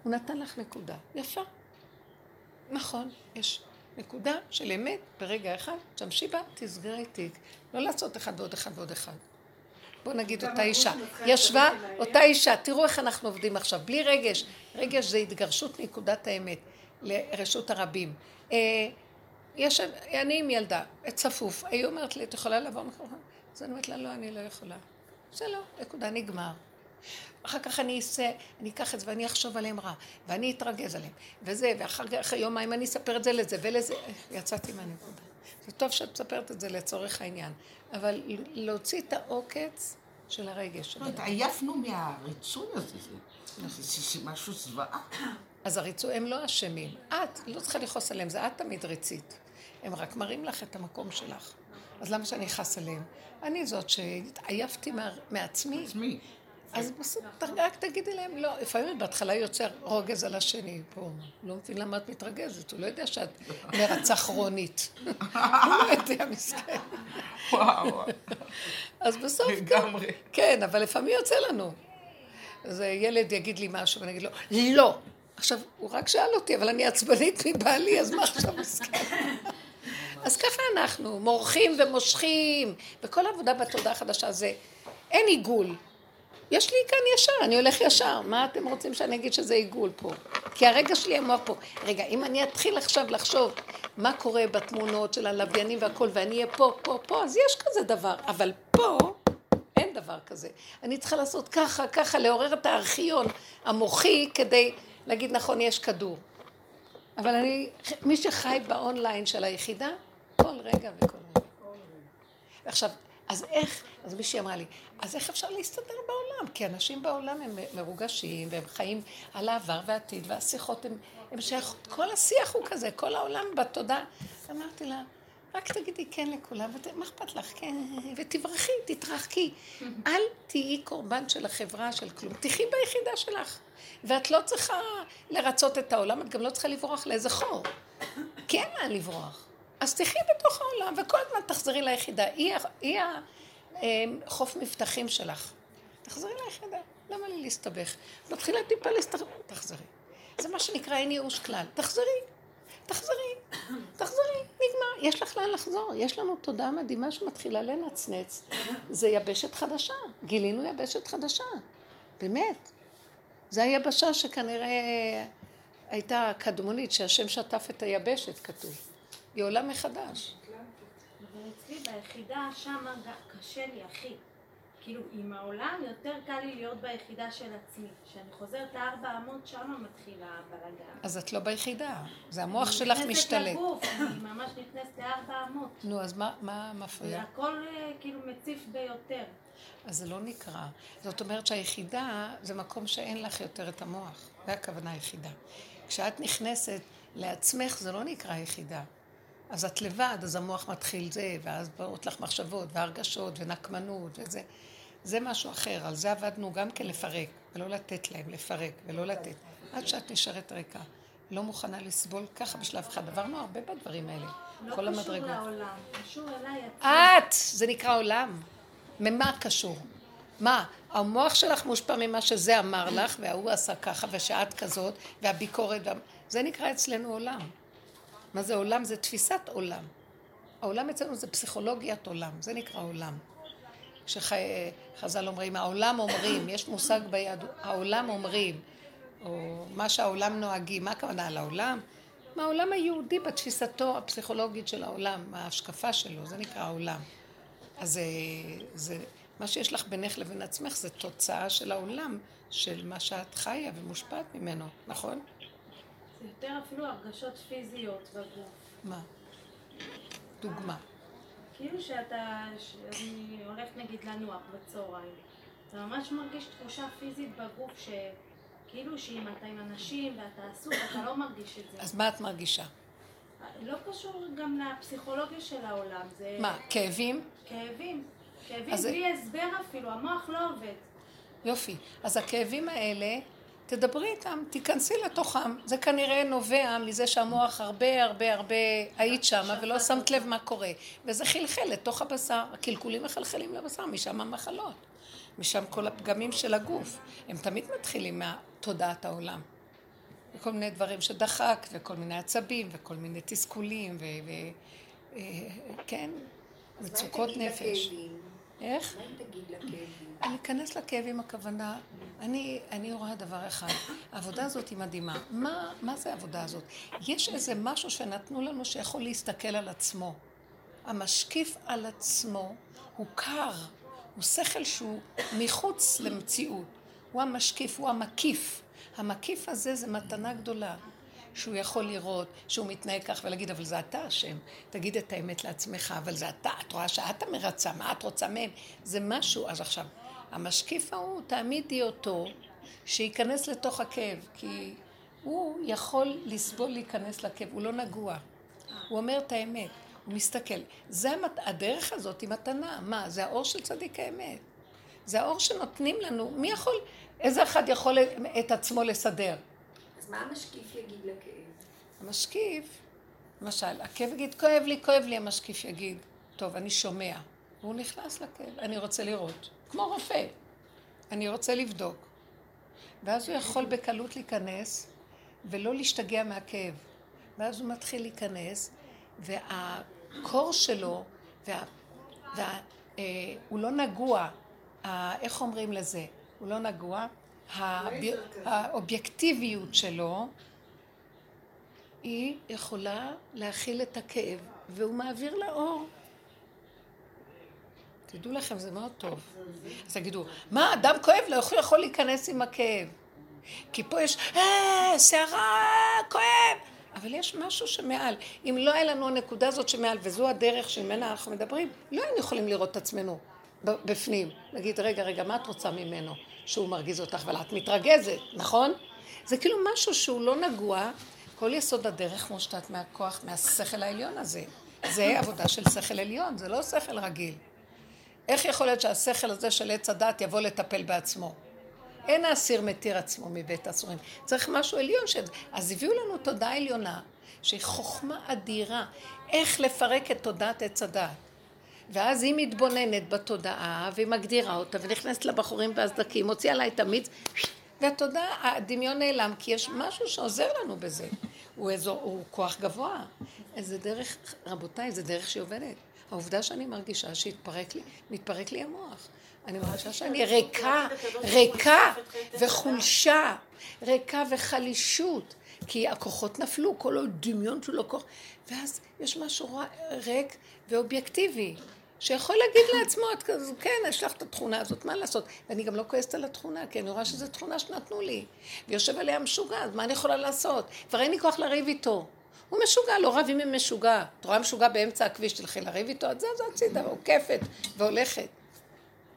הוא נתן לך נקודה. יפה. נכון, יש נקודה של אמת ברגע אחד, תשמשי בה, תסגרי תיק. לא לעשות אחד ועוד אחד ועוד אחד. בוא נגיד אותה אישה. ישבה אותה אישה, תראו איך אנחנו עובדים עכשיו, בלי רגש. רגש זה התגרשות נקודת האמת לרשות הרבים. אה, יש, אני עם ילדה, צפוף, היא אומרת לי, את יכולה לעבור מקום? אז אני אומרת לה, לא, אני לא יכולה. זה לא, נקודה, נגמר. אחר כך אני אעשה, אני אקח את זה ואני אחשוב עליהם רע, ואני אתרגז עליהם, וזה, ואחר כך יומיים אני אספר את זה לזה ולזה, יצאתי מהנקודה. זה טוב שאת מספרת את זה לצורך העניין, אבל להוציא את העוקץ של הרגש. עייפנו מהריצוי הזה, זה משהו זוועה. אז הריצוי, הם לא אשמים. את לא צריכה לכעוס עליהם, זה את תמיד ריצית. הם רק מראים לך את המקום שלך. אז למה שאני אכעס עליהם? אני זאת שהתעייפתי מעצמי. עצמי. אז רק תגידי להם, לא, לפעמים בהתחלה יוצר רוגז על השני פה. לא מבין למה את מתרגזת, הוא לא יודע שאת מרצח רונית. הוא לא יודע, מסכן. וואו. אז בסוף, כן. כן, אבל לפעמים יוצא לנו. אז ילד יגיד לי משהו ואני אגיד לו, לא. עכשיו, הוא רק שאל אותי, אבל אני עצבנית מבעלי, אז מה עכשיו מסכן? אז ככה אנחנו, מורחים ומושכים, וכל העבודה בתודעה החדשה זה, אין עיגול. יש לי כאן ישר, אני הולך ישר. מה אתם רוצים שאני אגיד שזה עיגול פה? כי הרגע שלי המוח פה. רגע, אם אני אתחיל עכשיו לחשוב מה קורה בתמונות של הלוויינים והכל, ואני אהיה פה, פה, פה, אז יש כזה דבר. אבל פה אין דבר כזה. אני צריכה לעשות ככה, ככה, לעורר את הארכיון המוחי כדי להגיד, נכון, יש כדור. אבל אני, מי שחי באונליין של היחידה, כל רגע וכל רגע. עכשיו, אז איך, אז מישהי אמרה לי, אז איך אפשר להסתדר בעולם? כי אנשים בעולם הם מרוגשים, והם חיים על העבר והעתיד, והשיחות הם, הם שייכות, כל השיח הוא כזה, כל העולם בתודעה. אמרתי לה, רק תגידי כן לכולם, מה אכפת לך? כן, ותברכי, תתרחקי. אל תהיי קורבן של החברה, של כלום. תחי ביחידה שלך. ואת לא צריכה לרצות את העולם, את גם לא צריכה לברוח לאיזה חור. כי אין לאן לברוח. אז תחי בתוך העולם, וכל הזמן תחזרי ליחידה. היא, היא החוף מבטחים שלך. תחזרי ליחידה. למה לי להסתבך? מתחילה טיפה להסתבך, תחזרי. זה מה שנקרא אין ייאוש כלל. תחזרי, תחזרי, תחזרי, נגמר. יש לך לאן לחזור. יש לנו תודעה מדהימה שמתחילה לנצנץ. זה יבשת חדשה. גילינו יבשת חדשה. באמת. זו היבשה שכנראה הייתה קדמונית, שהשם שטף את היבשת, כתוב. היא עולה מחדש. אבל אצלי ביחידה שמה קשה לי הכי. כאילו, עם העולם יותר קל לי להיות ביחידה של עצמי. כשאני חוזרת לארבע אמות, שמה מתחיל הבלגן. אז את לא ביחידה, זה המוח שלך משתלט. אני נכנסת לגוף, אני ממש נכנסת לארבע אמות. נו, אז מה, מה מפריע? הכל אה, כאילו מציף ביותר. אז זה לא נקרא. זאת אומרת שהיחידה זה מקום שאין לך יותר את המוח. זה הכוונה היחידה. כשאת נכנסת לעצמך זה לא נקרא יחידה. אז את לבד, אז המוח מתחיל זה, ואז באות לך מחשבות והרגשות ונקמנות וזה. זה משהו אחר, על זה עבדנו גם כן לפרק, ולא לתת להם, לפרק ולא לתת. עד שאת נשארת ריקה. לא מוכנה לסבול ככה בשלב אחד. עברנו הרבה בדברים האלה. לא כל המדרגות. לא קשור לעולם, קשור אליי. את! זה נקרא עולם. ממה קשור? מה, המוח שלך מושפע ממה שזה אמר לך, וההוא עשה ככה, ושאת כזאת, והביקורת, וה... זה נקרא אצלנו עולם. מה זה עולם? זה תפיסת עולם. העולם אצלנו זה פסיכולוגיית עולם, זה נקרא עולם. כשחז"ל אומרים, העולם אומרים, יש מושג ביד, העולם אומרים, או מה שהעולם נוהגים, מה הכוונה על העולם? מה העולם היהודי בתפיסתו הפסיכולוגית של העולם, ההשקפה שלו, זה נקרא העולם. אז זה, זה, מה שיש לך בינך לבין עצמך זה תוצאה של העולם, של מה שאת חיה ומושפעת ממנו, נכון? זה יותר אפילו הרגשות פיזיות בגוף. מה? דוגמה. כאילו שאתה, אני הולכת נגיד לנוח בצהריים, אתה ממש מרגיש תחושה פיזית בגוף שכאילו שאם אתה עם אנשים ואתה עסוק, אתה לא מרגיש את זה. אז מה את מרגישה? לא קשור גם לפסיכולוגיה של העולם. זה... מה, כאבים? כאבים. כאבים בלי הסבר אפילו, המוח לא עובד. יופי. אז הכאבים האלה, תדברי איתם, תיכנסי לתוכם. זה כנראה נובע מזה שהמוח הרבה הרבה הרבה היית שמה ולא שמת לב מה קורה. וזה חלחל לתוך הבשר. הקלקולים מחלחלים לבשר, משם המחלות. משם כל הפגמים של הגוף. הם תמיד מתחילים מתודעת העולם. וכל מיני דברים שדחק, וכל מיני עצבים, וכל מיני תסכולים, ו... ו אה, כן, מצוקות נפש. איך? אם תגיד לכאבים? אני אכנס לכאבים הכוונה, אני, אני רואה דבר אחד, העבודה הזאת היא מדהימה. מה, מה זה העבודה הזאת? יש איזה משהו שנתנו לנו שיכול להסתכל על עצמו. המשקיף על עצמו הוא קר, הוא שכל שהוא מחוץ למציאות. הוא המשקיף, הוא המקיף. המקיף הזה זה מתנה גדולה. שהוא יכול לראות, שהוא מתנהג כך ולהגיד, אבל זה אתה אשם. תגיד את האמת לעצמך, אבל זה אתה, את רואה שאת המרצה, מה את רוצה מהם? זה משהו. אז עכשיו, המשקיף ההוא, תעמידי אותו, שייכנס לתוך הכאב, כי הוא יכול לסבול להיכנס לכאב, הוא לא נגוע. הוא אומר את האמת, הוא מסתכל. זה המת... הדרך הזאת היא מתנה. מה? זה האור של צדיק האמת. זה האור שנותנים לנו. מי יכול, איזה אחד יכול את עצמו לסדר? מה המשקיף יגיד לכאב? המשקיף, למשל, הכאב יגיד, כואב לי, כואב לי, המשקיף יגיד, טוב, אני שומע. והוא נכנס לכאב, אני רוצה לראות. כמו רופא, אני רוצה לבדוק. ואז הוא יכול בקלות להיכנס ולא להשתגע מהכאב. ואז הוא מתחיל להיכנס, והקור שלו, וה, וה, אה, הוא לא נגוע, ה, איך אומרים לזה? הוא לא נגוע, האובי- האובייקטיביות שלו היא יכולה להכיל את הכאב, והוא מעביר לאור. תדעו לכם, זה מאוד טוב. אז תגידו, מה, אדם כואב לו, איך הוא יכול להיכנס עם הכאב? כי פה יש, אה, שערה, כואב. אבל יש משהו שמעל. אם לא היה לנו הנקודה הזאת שמעל, וזו הדרך שממנה אנחנו מדברים, לא היינו יכולים לראות את עצמנו בפנים. להגיד, רגע, רגע, מה את רוצה ממנו? שהוא מרגיז אותך, אבל את מתרגזת, נכון? זה כאילו משהו שהוא לא נגוע, כל יסוד הדרך מושתת מהכוח, מהשכל העליון הזה. זה עבודה של שכל עליון, זה לא שכל רגיל. איך יכול להיות שהשכל הזה של עץ הדת יבוא לטפל בעצמו? אין האסיר מתיר עצמו מבית האסורים. צריך משהו עליון ש... אז הביאו לנו תודעה עליונה, שהיא חוכמה אדירה, איך לפרק את תודעת עץ הדת. ואז היא מתבוננת בתודעה, והיא מגדירה אותה, ונכנסת לבחורים והסדקים, מוציאה לה את המיץ, והתודעה, הדמיון נעלם, כי יש משהו שעוזר לנו בזה. הוא, אזור, הוא כוח גבוה. איזה דרך, רבותיי, זה דרך שהיא עובדת. העובדה שאני מרגישה שהתפרק לי, מתפרק לי המוח. אני מרגישה שאני ריקה, ריקה וחולשה, ריקה וחלישות, כי הכוחות נפלו, כל הדמיון שלו כוח, ואז יש משהו ריק ואובייקטיבי, שיכול להגיד לעצמו, את כזה, כן, יש לך את התכונה הזאת, מה לעשות? ואני גם לא כועסת על התכונה, כי אני רואה שזו תכונה שנתנו לי, ויושב עליה משוגע, אז מה אני יכולה לעשות? כבר אין לי כוח לריב איתו. הוא משוגע, לא רבים עם משוגע. את רואה משוגע באמצע הכביש, תלכי לריב איתו, את זה, זה הצידה, עוקפת והולכת.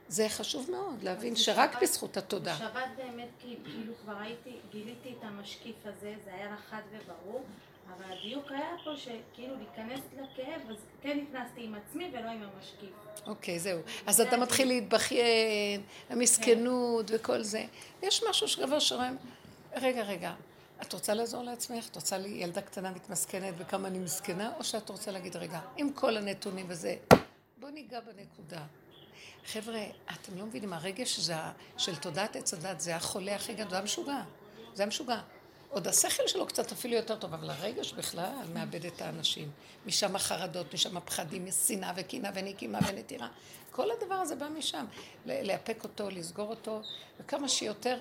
זה חשוב מאוד, להבין שרק בזכות התודה. שבת באמת, כאילו כבר הייתי, גיליתי את המשקיף הזה, זה היה חד וברור, אבל הדיוק היה פה שכאילו להיכנס לכאב, אז כן נכנסתי עם עצמי ולא עם המשקיף. אוקיי, זהו. אז אתה מתחיל להתבכיין, המסכנות וכל זה. יש משהו שגבר שרואים, רגע, רגע, את רוצה לעזור לעצמך? את רוצה לי ילדה קטנה מתמסכנת וכמה אני מסכנה? או שאת רוצה להגיד, רגע, עם כל הנתונים וזה, בוא ניגע בנקודה. חבר'ה, אתם לא מבינים, הרגש זה, של תודעת עץ הדת זה החולה הכי גדול, זה המשוגע. זה המשוגע. עוד השכל שלו קצת אפילו יותר טוב, אבל הרגש בכלל מאבד את האנשים. משם החרדות, משם הפחדים, שנאה וקנאה ונקימה ונטירה. כל הדבר הזה בא משם. לאפק אותו, לסגור אותו, וכמה שיותר...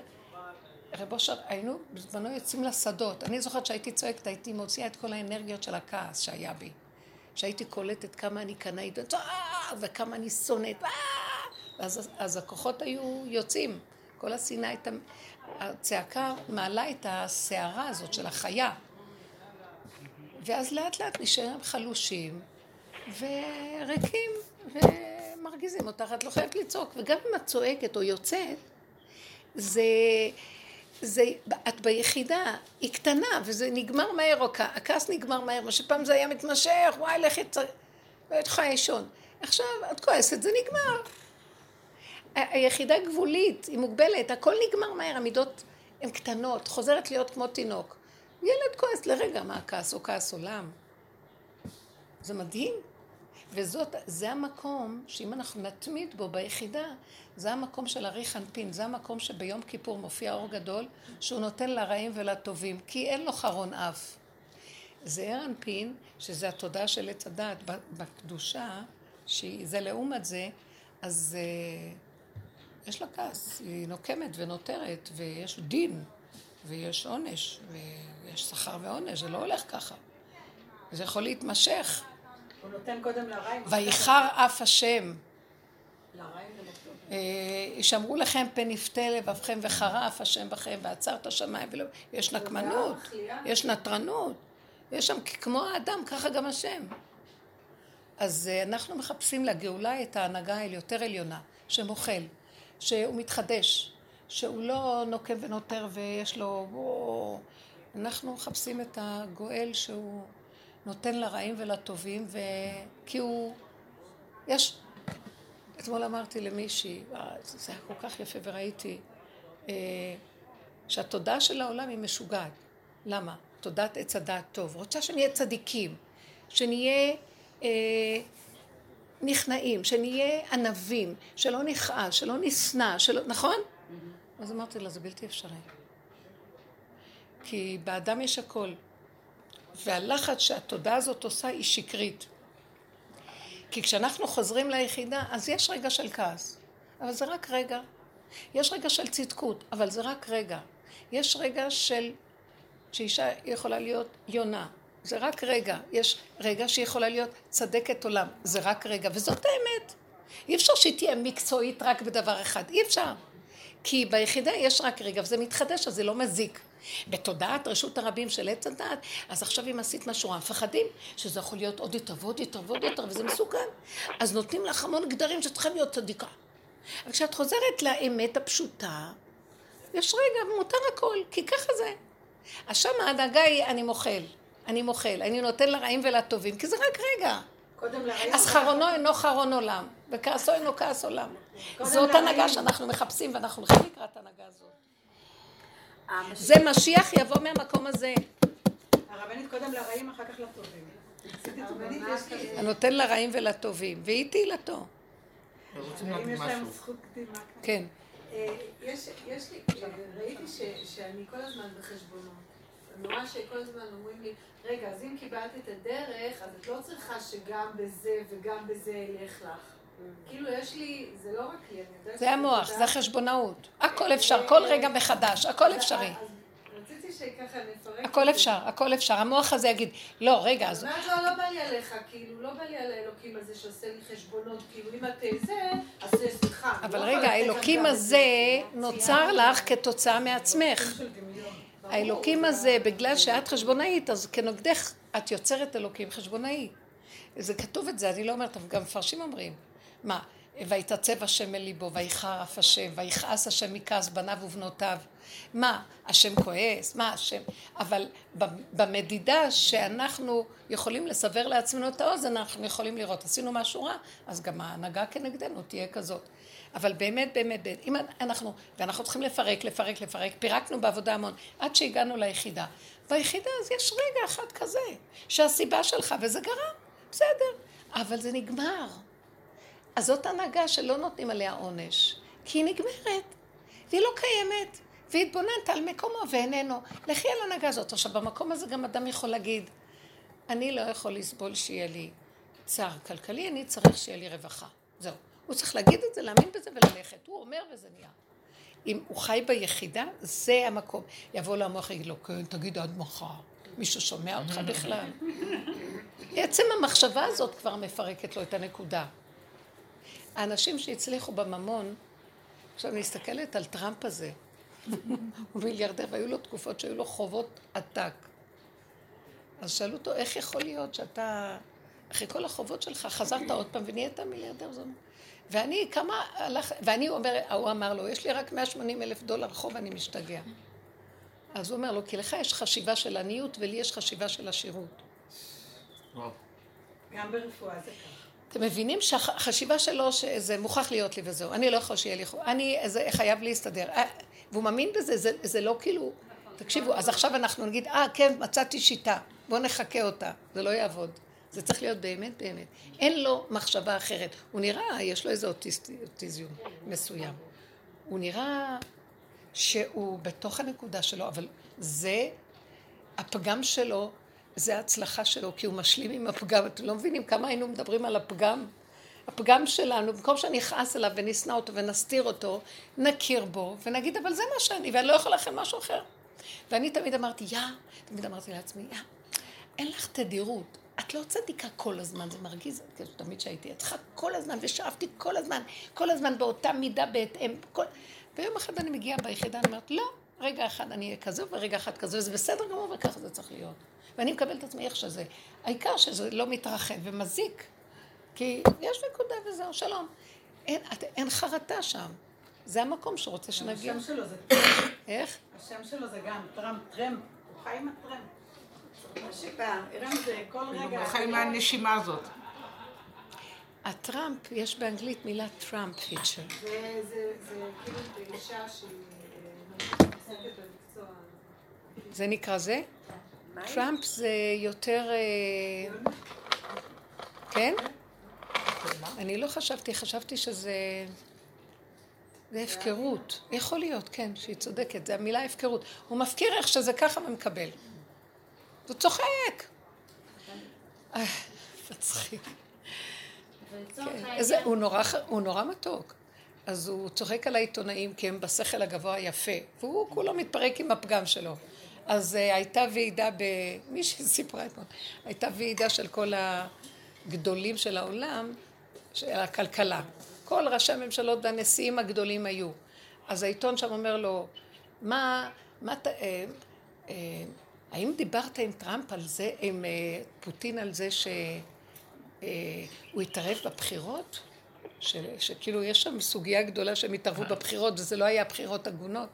רב אושר, היינו בזמנו יוצאים לשדות. אני זוכרת שהייתי צועקת, הייתי מוציאה את כל האנרגיות של הכעס שהיה בי. שהייתי קולטת כמה אני קנאית, "אה", וכמה אני שונאת, "אה", אז, אז הכוחות היו יוצאים. כל השנאה הייתה... הצעקה מעלה את הסערה הזאת של החיה. ואז לאט לאט נשארים חלושים וריקים מרגיזים אותך, את לא חייבת לצעוק. וגם אם את צועקת או יוצאת, זה... זה, את ביחידה, היא קטנה, וזה נגמר מהר, או הכעס נגמר מהר, מה שפעם זה היה מתמשך, וואי, לכי. לא הייתי יכולה לישון. עכשיו, את כועסת, זה נגמר. היחידה גבולית, היא מוגבלת, הכל נגמר מהר, המידות הן קטנות, חוזרת להיות כמו תינוק. ילד כועס לרגע, מה הכעס או כעס עולם? זה מדהים. וזאת, זה המקום שאם אנחנו נתמיד בו ביחידה, זה המקום של ארי חנפין, זה המקום שביום כיפור מופיע אור גדול, שהוא נותן לרעים ולטובים, כי אין לו חרון אף. זה ער אנפין, שזה התודעה של עץ הדעת בקדושה, שזה לעומת זה, אז uh, יש לה כעס, היא נוקמת ונותרת, ויש דין, ויש עונש, ויש שכר ועונש, זה לא הולך ככה. זה יכול להתמשך. הוא נותן קודם לרעים. ויחר אף השם. ישמרו אה, לכם פן יפתה לבבכם וחרף השם בכם ועצר את השמיים ולא... יש נקמנות, יש נטרנות, יש שם כמו האדם, ככה גם השם. אז אה, אנחנו מחפשים לגאולה את ההנהגה היותר עליונה, שמוחל, שהוא מתחדש, שהוא לא נוקב ונותר ויש לו... אנחנו מחפשים את הגואל שהוא נותן לרעים ולטובים, ו... כי הוא... יש... אתמול אמרתי למישהי, זה היה כל כך יפה וראיתי, אה, שהתודעה של העולם היא משוגעת. למה? תודעת עץ הדעת טוב. רוצה שנהיה צדיקים, שנהיה אה, נכנעים, שנהיה ענבים, שלא נכעס, שלא נשנא, שלא... נכון? Mm-hmm. אז אמרתי לה, זה בלתי אפשרי. כי באדם יש הכל. והלחץ שהתודעה הזאת עושה היא שקרית. כי כשאנחנו חוזרים ליחידה, אז יש רגע של כעס, אבל זה רק רגע. יש רגע של צדקות, אבל זה רק רגע. יש רגע של... שאישה יכולה להיות יונה, זה רק רגע. יש רגע שהיא יכולה להיות צדקת עולם, זה רק רגע, וזאת האמת. אי אפשר שהיא תהיה מקצועית רק בדבר אחד, אי אפשר. כי ביחידה יש רק רגע, וזה מתחדש, אז זה לא מזיק. בתודעת רשות הרבים של עץ הדעת, אז עכשיו אם עשית משהו, מפחדים שזה יכול להיות עוד יותר ועוד יותר ועוד יותר, וזה מסוכן. אז נותנים לך המון גדרים שצריכה להיות צדיקה. אבל כשאת חוזרת לאמת הפשוטה, יש רגע, מותר הכל, כי ככה זה. אז שם ההנהגה היא, אני מוחל, אני מוחל, אני נותן לרעים ולטובים, כי זה רק רגע. אז חרונו אינו חרון עולם, וכעסו אינו כעס עולם. זאת הנהגה שאנחנו מחפשים, ואנחנו הולכים לקראת הנהגה הזאת. זה משיח יבוא מהמקום הזה. הרבנית קודם לרעים, אחר כך לטובים. הנותן לרעים ולטובים, והיא תהילתו. כן. אה, יש לי, ראיתי שאני כל הזמן בחשבונות. נורא שכל הזמן אומרים לי, רגע, אז אם קיבלת את הדרך, אז את לא צריכה שגם בזה וגם בזה ילך לך. כאילו יש לי, זה לא רק לי, אני יודעת... זה המוח, זה החשבונאות. הכל אפשר, כל רגע מחדש, הכל אפשרי. רציתי שככה נפרק... הכל אפשר, הכל אפשר. המוח הזה יגיד, לא, רגע, אז... אומרת לו, לא בא לי עליך, כאילו, לא בא לי על האלוקים הזה שעושה לי חשבונות, כאילו, אם את זה, אז סליחה. אבל לא רגע, האלוקים הזה נוצר לך כתוצאה מעצמך. האלוקים הזה, בגלל שאת חשבונאית, אז כנוגדך את יוצרת אלוקים חשבונאי. זה כתוב את זה, אני לא אומרת, גם מפרשים אומרים. מה, ויתעצב השם אל ליבו, ויחר אף השם, ויכעס השם מכעס בניו ובנותיו. מה, השם כועס? מה השם... אבל במדידה שאנחנו יכולים לסבר לעצמנו את האוזן, אנחנו יכולים לראות, עשינו משהו רע, אז גם ההנהגה כנגדנו תהיה כזאת. אבל באמת, באמת, באמת, אם אנחנו, ואנחנו צריכים לפרק, לפרק, לפרק, פירקנו בעבודה המון, עד שהגענו ליחידה. ביחידה אז יש רגע אחד כזה, שהסיבה שלך, וזה גרם, בסדר, אבל זה נגמר. אז זאת הנהגה שלא נותנים עליה עונש, כי היא נגמרת, והיא לא קיימת, והתבוננת על מקומו ואיננו. לכי על הנהגה הזאת. עכשיו, במקום הזה גם אדם יכול להגיד, אני לא יכול לסבול שיהיה לי צער כלכלי, אני צריך שיהיה לי רווחה. זהו. הוא צריך להגיד את זה, להאמין בזה וללכת. הוא אומר וזה נהיה. אם הוא חי ביחידה, זה המקום. יבוא לו המוח ויגיד לו, כן, תגיד עד מחר. מישהו שומע אותך בכלל? עצם המחשבה הזאת כבר מפרקת לו את הנקודה. האנשים שהצליחו בממון, עכשיו אני מסתכלת על טראמפ הזה, הוא מיליארדר, והיו לו תקופות שהיו לו חובות עתק. אז שאלו אותו, איך יכול להיות שאתה, אחרי כל החובות שלך, חזרת עוד פעם ונהיית מיליארדר? ואני, כמה הלך, ואני אומר, הוא אמר לו, יש לי רק 180 אלף דולר חוב, אני משתגע. אז הוא אומר לו, כי לך יש חשיבה של עניות ולי יש חשיבה של עשירות. גם ברפואה זה ככה. אתם מבינים שהחשיבה שלו שזה מוכרח להיות לי וזהו, אני לא יכול שיהיה לי חוב, אני זה חייב להסתדר. אה, והוא מאמין בזה, זה, זה לא כאילו, תקשיבו, אז עכשיו אנחנו נגיד, אה, כן, מצאתי שיטה, בואו נחכה אותה, זה לא יעבוד. זה צריך להיות באמת באמת. אין לו מחשבה אחרת. הוא נראה, יש לו איזה אוטיזיום מסוים. הוא נראה שהוא בתוך הנקודה שלו, אבל זה, הפגם שלו, זה ההצלחה שלו, כי הוא משלים עם הפגם. אתם לא מבינים כמה היינו מדברים על הפגם? הפגם שלנו, במקום שאני אכעס עליו ונשנא אותו ונסתיר אותו, נכיר בו ונגיד, אבל זה מה שאני, ואני לא יכולה לכם משהו אחר. ואני תמיד אמרתי, יא, תמיד אמרתי לעצמי, יא, אין לך תדירות. את לא צדיקה כל הזמן, זה מרגיז, תמיד שהייתי, צריכה כל הזמן, ושאפתי כל הזמן, כל הזמן באותה מידה בהתאם, כל... ויום אחד אני מגיעה ביחידה, אני אומרת, לא, רגע אחד אני אהיה כזו ורגע אחד כזו, וזה בסדר גמור וככה זה צריך להיות. ואני מקבלת את עצמי איך שזה. העיקר שזה לא מתרחב ומזיק, כי יש נקודה וזהו, שלום. אין, את, אין חרטה שם. זה המקום שרוצה שנגיע. השם שלו זה איך? השם שלו זה גם טראמפ, טרמפ, הוא חי עם הטרמפ. הוא חי עם הנשימה הזאת. הטראמפ, יש באנגלית מילה טראמפ פיצ'ר. זה כאילו אישה שהיא אה. זה נקרא זה? טראמפ זה יותר... אה, כן? אני לא חשבתי, חשבתי שזה... זה הפקרות. יכול להיות, כן, שהיא צודקת, זה המילה הפקרות. הוא מפקיר איך שזה ככה ומקבל. הוא צוחק. מצחיק. כן. הוא נורא מתוק. אז הוא צוחק על העיתונאים כי הם בשכל הגבוה היפה, והוא כולו מתפרק עם הפגם שלו. אז uh, הייתה ועידה, ב... מי שסיפרה אתמול, הייתה ועידה של כל הגדולים של העולם, של הכלכלה. כל ראשי הממשלות והנשיאים הגדולים היו. אז העיתון שם אומר לו, מה, מה, אה, אה, האם דיברת עם טראמפ על זה, עם אה, פוטין על זה שהוא אה, התערב בבחירות? ש, שכאילו יש שם סוגיה גדולה שהם התערבו בבחירות וזה לא היה בחירות הגונות.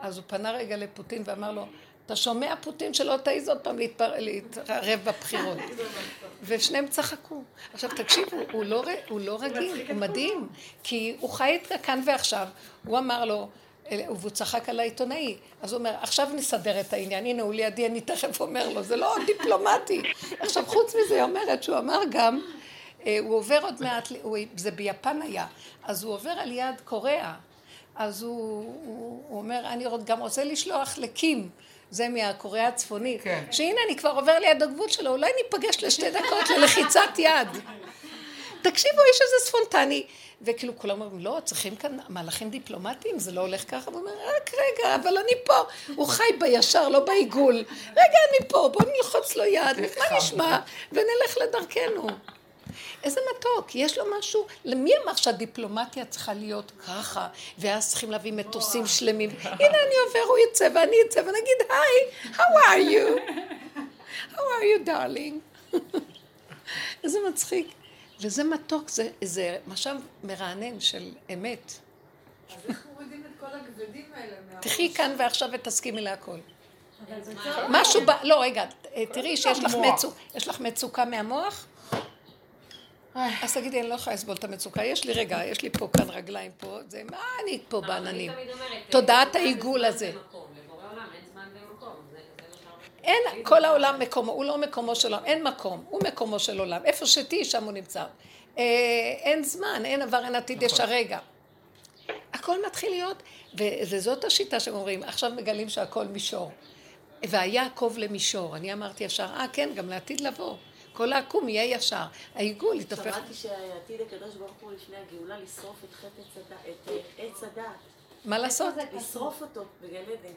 אז הוא פנה רגע לפוטין ואמר לו, אתה שומע פוטין שלא תעיז עוד פעם להתפר... להתערב בבחירות. ושניהם צחקו. עכשיו תקשיבו, הוא לא, הוא לא רגיל, הוא מדהים, כי הוא חי את כאן ועכשיו. הוא אמר לו, והוא צחק על העיתונאי. אז הוא אומר, עכשיו נסדר את העניין, הנה הוא לידי, אני תכף אומר לו, זה לא דיפלומטי. עכשיו חוץ מזה היא אומרת שהוא אמר גם, אה, הוא עובר עוד מעט, זה ביפן היה, אז הוא עובר על יד קוריאה. אז הוא, הוא, הוא אומר, אני גם רוצה לשלוח לקים. זה מהקוריאה הצפונית, כן. שהנה אני כבר עובר ליד הגבול שלו, אולי ניפגש לשתי דקות ללחיצת יד. תקשיבו, איש הזה ספונטני. וכאילו כולם אומרים, לא, צריכים כאן מהלכים דיפלומטיים, זה לא הולך ככה. והוא אומר, רק רגע, אבל אני פה. הוא חי בישר, לא בעיגול. רגע, אני פה, בואו נלחוץ לו יד, מה נשמע? ונלך לדרכנו. איזה מתוק, יש לו משהו, למי אמר שהדיפלומטיה צריכה להיות ככה, ואז צריכים להביא מטוסים שלמים, הנה אני עובר, הוא יצא ואני אצא ונגיד, היי, how are you? how are you darling? איזה מצחיק. וזה מתוק, זה, זה משאב מרענן של אמת. אז איך מורידים את כל הגבדים האלה מהראש? תחי כאן ועכשיו ותסכימי להכל. משהו ב... לא, רגע, תראי שיש לך, מצוק, לך מצוקה מהמוח? אז תגידי, אני לא יכולה לסבול את המצוקה. יש לי, רגע, יש לי פה כאן רגליים פה, זה, מה אני פה בעננים? תודעת העיגול הזה. אין, כל העולם מקומו, הוא לא מקומו של עולם, אין מקום, הוא מקומו של עולם. איפה שתהיי, שם הוא נמצא. אה, אין זמן, אין עבר, אין עתיד, יש נכון. הרגע. הכל מתחיל להיות, וזאת השיטה שהם אומרים, עכשיו מגלים שהכל מישור. והיעקב למישור. אני אמרתי ישר, אה, כן, גם לעתיד לבוא. כל העקום יהיה ישר. העיגול יתהפך. שמעתי שעתיד הקדוש ברוך הוא לפני הגאולה לשרוף את חטא עץ הדעת. מה לעשות? לשרוף אותו בגן עדן.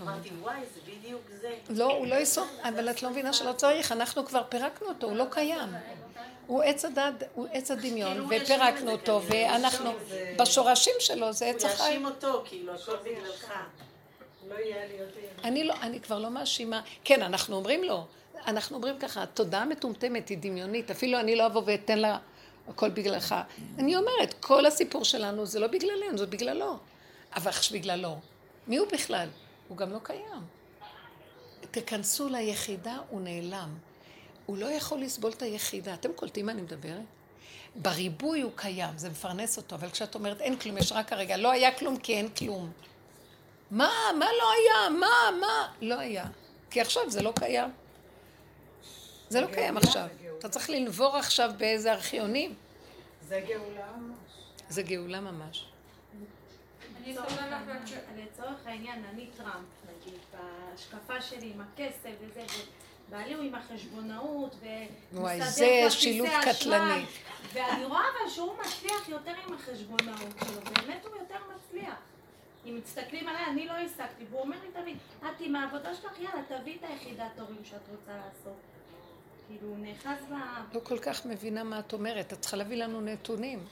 אמרתי, וואי, זה בדיוק זה. לא, הוא לא יסור, אבל את לא מבינה שלא צריך, אנחנו כבר פירקנו אותו, הוא לא קיים. הוא עץ הדת, הוא עץ הדמיון, כאילו ופירקנו אותו, ואנחנו, בשורשים שלו זה עץ החיים. הוא יאשים אותו, כאילו, הכל בגללך. לא אני לא, אני כבר לא מאשימה. כן, אנחנו אומרים לו, אנחנו אומרים ככה, תודעה מטומטמת היא דמיונית, אפילו אני לא אבוא ואתן לה הכל בגללך. אני אומרת, כל הסיפור שלנו זה לא בגללנו, זה בגללו. אבל בגללו. מי הוא בכלל? הוא גם לא קיים. תכנסו ליחידה, הוא נעלם. הוא לא יכול לסבול את היחידה. אתם קולטים מה אני מדברת? בריבוי הוא קיים, זה מפרנס אותו, אבל כשאת אומרת אין כלום, יש רק הרגע, לא היה כלום כי אין כלום. מה, מה לא היה? מה, מה? לא היה. כי עכשיו זה לא קיים. זה לא קיים עכשיו. אתה צריך לנבור עכשיו באיזה ארכיונים. זה גאולה ממש. זה גאולה ממש. לצורך העניין, אני טראמפ, נגיד, בהשקפה שלי עם הכסף וזה, בעלי הוא עם החשבונאות, ומסדר כרטיסי אשראי, ואני רואה אבל שהוא מצליח יותר עם החשבונאות שלו, באמת הוא יותר מצליח. אם מסתכלים עליי, אני לא העסקתי, והוא אומר לי תמיד, את עם העבודה שלך, יאללה, תביאי את היחידת הורים שאת רוצה לעשות. כאילו, נאחז ב... לא כל כך מבינה מה את אומרת, את צריכה להביא לנו נתונים.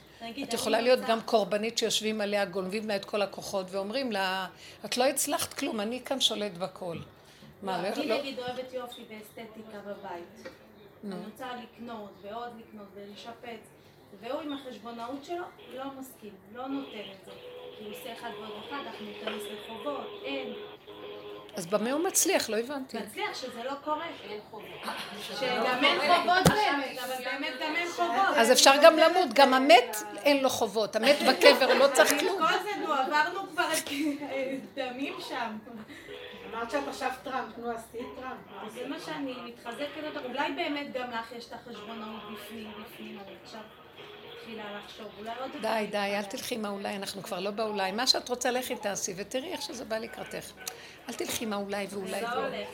את יכולה להיות גם קורבנית שיושבים עליה, גונבים לה את כל הכוחות ואומרים לה, את לא הצלחת כלום, אני כאן שולט בכל. מה, לא... אני נגיד אוהבת יופי ואסתטיקה בבית. אני רוצה לקנות ועוד לקנות ולשפץ, והוא עם החשבונאות שלו לא מסכים, לא נותן את זה. כי הוא עושה אחד ועוד אחד, אנחנו ניכנס לחובות, אין. אז במה הוא מצליח? לא הבנתי. מצליח שזה לא קורה. שגם אין חובות באמת, אבל באמת גם אין חובות. אז אפשר גם למות, גם המת אין לו חובות. המת בקבר לא צריך כלום. כל זה, נו, עברנו כבר דמים שם. אמרת שאת עכשיו טראמפ, נו, אז תהיי טראמפ. זה מה שאני מתחזקת אותך. אולי באמת גם לך יש את החשבונאות בפנים, בפנים, אבל עכשיו... די, די, אל תלכי עם האולי, אנחנו כבר לא באולי. מה שאת רוצה לכי תעשי, ותראי איך שזה בא לקראתך. אל תלכי עם האולי ואולי. זה לא הולך,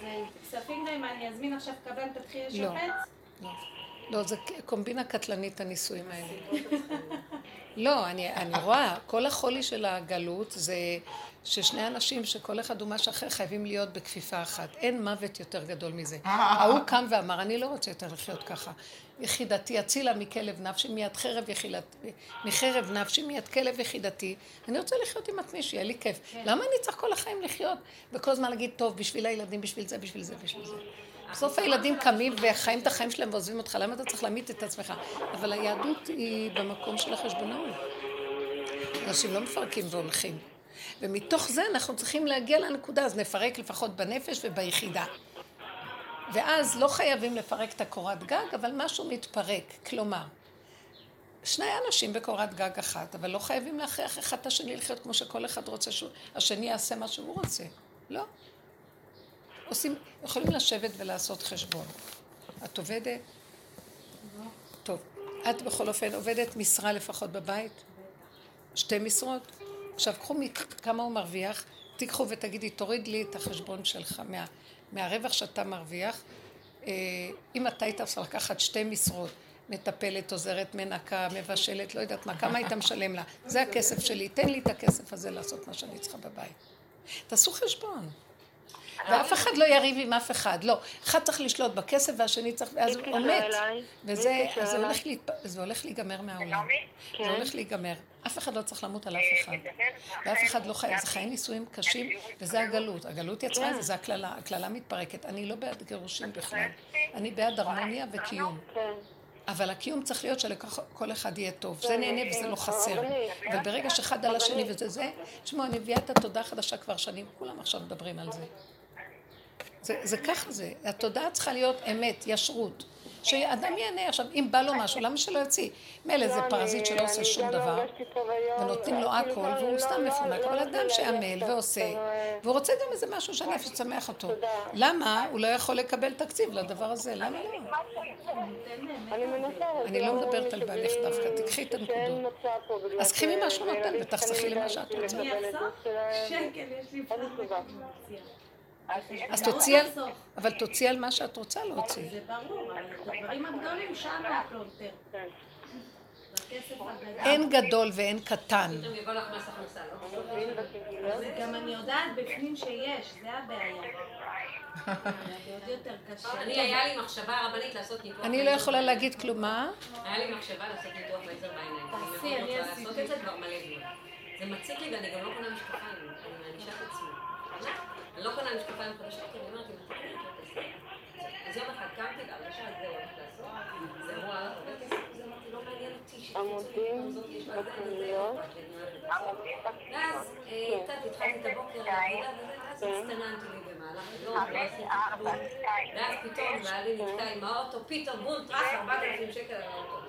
כספים גם אם אני אזמין עכשיו קבלן, תתחיל לשפץ? לא, לא, זה קומבינה קטלנית הנישואים האלה. לא, אני, אני רואה, כל החולי של הגלות זה ששני אנשים שכל אחד הוא משהו אחר חייבים להיות בכפיפה אחת. אין מוות יותר גדול מזה. ההוא קם ואמר, אני לא רוצה יותר לחיות ככה. יחידתי אצילה מכלב נפשי, מיד חרב יחילתי, מחרב נפשי, מיד כלב יחידתי. אני רוצה לחיות עם עצמי, שיהיה לי כיף. כן. למה אני צריך כל החיים לחיות? וכל הזמן להגיד, טוב, בשביל הילדים, בשביל זה, בשביל זה, בשביל זה. בסוף הילדים קמים וחיים את החיים שלהם ועוזבים אותך, למה אתה צריך להמית את עצמך? אבל היהדות היא במקום של החשבונאות. אנשים לא מפרקים והולכים. ומתוך זה אנחנו צריכים להגיע לנקודה, אז נפרק לפחות בנפש וביחידה. ואז לא חייבים לפרק את הקורת גג, אבל משהו מתפרק. כלומר, שני אנשים בקורת גג אחת, אבל לא חייבים להכריח אחד את השני לחיות כמו שכל אחד רוצה שהשני יעשה מה שהוא רוצה. לא. עושים, יכולים לשבת ולעשות חשבון. את עובדת? טוב. את בכל אופן עובדת משרה לפחות בבית? שתי משרות? עכשיו קחו כמה הוא מרוויח, תיקחו ותגידי, תוריד לי את החשבון שלך מה, מהרווח שאתה מרוויח. אה, אם אתה היית צריך לקחת שתי משרות, מטפלת, עוזרת, מנקה, מבשלת, לא יודעת מה, כמה היית משלם לה? זה הכסף שלי, תן לי את הכסף הזה לעשות מה שאני צריכה בבית. תעשו חשבון. ואף אחד לא יריב עם אף אחד, לא. אחד צריך לשלוט בכסף והשני צריך, ואז הוא מת. וזה הולך, להיגמר מהעולם. זה כן. הולך להיגמר. אף אחד לא צריך למות על אף אחד. ואף אחד לא חי, זה חיי נישואים קשים, וזה הגלות. הגלות יצרה את זה, זה הקללה. הקללה מתפרקת. אני לא בעד גירושים בכלל. אני בעד הרמוניה וקיום. כן. אבל הקיום צריך להיות שלכל אחד יהיה טוב. זה נהנה וזה לא חסר. אבל ברגע שאחד על השני וזה זה, תשמעו, אני מביאה את התודה החדשה כבר שנים, כולם עכשיו מדברים על זה. זה, זה ככה זה, התודעה צריכה להיות אמת, ישרות. שאדם ייהנה עכשיו, אם בא לו משהו, למה שלא יוציא? מילא זה פרזיט שלא עושה שום דבר, ונותנים לו הכל, והוא סתם מפונק, אבל אדם שעמל ועושה, והוא רוצה גם איזה משהו שהנפש תשמח אותו. למה הוא לא יכול לקבל תקציב לדבר הזה? למה לא? אני לא מדברת על בעלך דווקא, תקחי את הנקודות. אז קחי ממה שהוא נותן ותחסכי למה שאת רוצה. שקל, יש לי אז תוציאי על... אבל תוציאי על מה שאת רוצה להוציא. זה ברור, הדברים הגדולים שם הפלונטר. אין גדול ואין קטן. גם אני יודעת בפנים שיש, זה הבעיה. אני, היה לי מחשבה רבנית לעשות ניתוח. אני לא יכולה להגיד כלום, מה? היה לי מחשבה לעשות ניתוח לייזר בעיניים. אני מאוד רוצה לעשות את זה כבר מלא זמן. זה מציק לי ואני גם לא קונה משפחה, אני מענישה את עצמי. אני לא קונה משקפיים חדשות, כי אני אומרת, אם אתה קונה יותר כסף. אז יום אחד קמתי והרגשה, זה הולך לעשות, זה לעלות הרבה כסף, אז אמרתי, לא מעניין אותי עמודים בפנימיות. ואז אה, קצת התחלתי את הבוקר לעבודה ואז הצטננתי לי במהלך היום, לא. ואז פתאום בעלי נתקע עם האוטו, פתאום בום, טראח, 4,000 שקל על האוטו.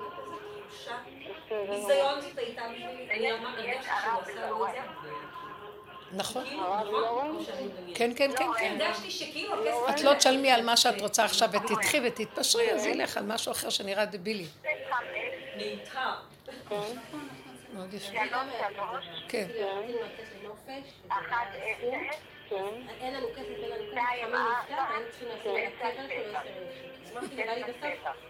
בושה. ביזיון זאת הייתה בשבילי, אני הרגשתי שהוא עשה לו את זה. נכון. כאילו, נכון? כן, כן, כן, כן. הרגשתי שכאילו הכסף... את לא תשלמי על מה שאת רוצה עכשיו ותדחי ותתפשרי, אז ילך על משהו אחר שנראה דבילי. מיותר. מאוד יפה. כן. כן. אין לנו כסף, אין לנו כסף,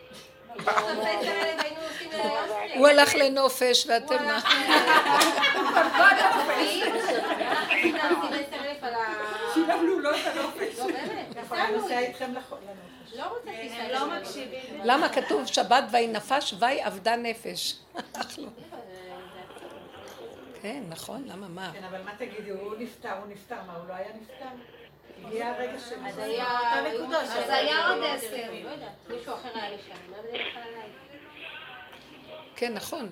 הוא הלך לנופש ואתם מה? שילמנו לו את הנופש. לא. לא הם לא מקשיבים. למה כתוב שבת ויהי נפש ויהי אבדה נפש? כן, נכון, למה מה? כן, אבל מה תגידי, הוא נפטר, הוא נפטר, מה, הוא לא היה נפטר? הגיע הרגע ש... אז היה... עוד עשר. לא יודעת, מישהו אחר היה לי עליי? כן, נכון.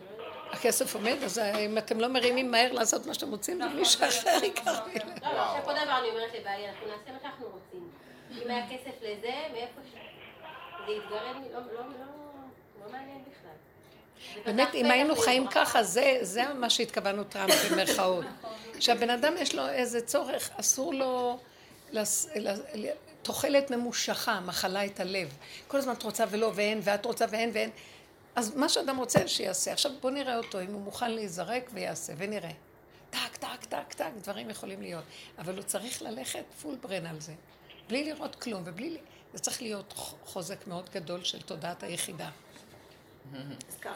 הכסף עומד, אז אם אתם לא מרימים מהר לעשות מה שאתם רוצים, מישהו אחר ייקח לי. לא, לא, עכשיו כל דבר אני אומרת לבעלי, אנחנו נעשה מה שאנחנו רוצים. אם היה כסף לזה, מאיפה ש... זה יתגרד, לא, לא, לא, לא מעניין בכלל. באמת, אם היינו חיים ככה, זה, זה מה שהתכוונו טראמפ במרכאות. שהבן אדם יש לו איזה צורך, אסור לו... תוחלת ממושכה, מחלה את הלב. כל הזמן את רוצה ולא ואין, ואת רוצה ואין ואין. אז מה שאדם רוצה שיעשה. עכשיו בוא נראה אותו, אם הוא מוכן להיזרק ויעשה, ונראה. טק, טק, טק, טק, דברים יכולים להיות. אבל הוא צריך ללכת full burn על זה. בלי לראות כלום, ובלי... זה צריך להיות חוזק מאוד גדול של תודעת היחידה.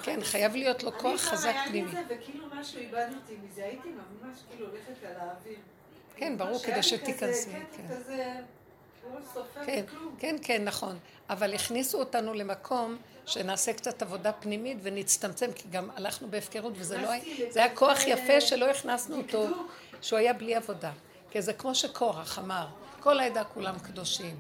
כן, חייב להיות לו כוח חזק אני פעם פנימי. היה לי את זה, וכאילו משהו איבדתי מזה, הייתי ממש כאילו הולכת על האוויר. כן, ברור, כדי שתיכנסי, כן. כן, לא כן. כן, כן, נכון. אבל הכניסו אותנו למקום שנעשה קצת עבודה פנימית ונצטמצם, כי גם הלכנו בהפקרות, וזה לא היה... זה היה כוח לכזה יפה שלא הכנסנו אותו. שהוא היה בלי עבודה. כי זה כמו שקורח אמר, כל העדה כולם קדושים.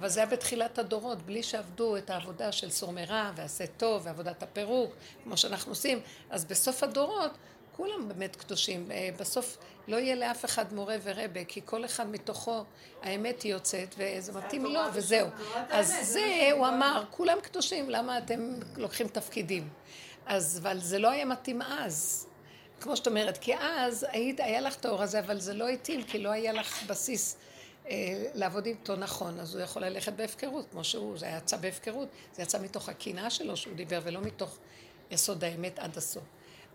אבל זה היה בתחילת הדורות, בלי שעבדו את העבודה של סור מרע ועשה טוב ועבודת הפירוק, כמו שאנחנו עושים. אז בסוף הדורות, כולם באמת קדושים. אה, בסוף לא יהיה לאף אחד מורה ורבה, כי כל אחד מתוכו האמת היא יוצאת, וזה מתאים לו, וזהו. אז זה, הוא אמר, כולם קדושים, למה אתם לוקחים תפקידים? אז, אבל זה לא היה מתאים אז. כמו שאת אומרת, כי אז היית, היה לך את האור הזה, אבל זה לא התאים, כי לא היה לך בסיס אה, לעבוד איתו נכון, אז הוא יכול ללכת בהפקרות, כמו שהוא, זה יצא בהפקרות, זה יצא מתוך הקנאה שלו שהוא דיבר, ולא מתוך יסוד האמת עד הסוף.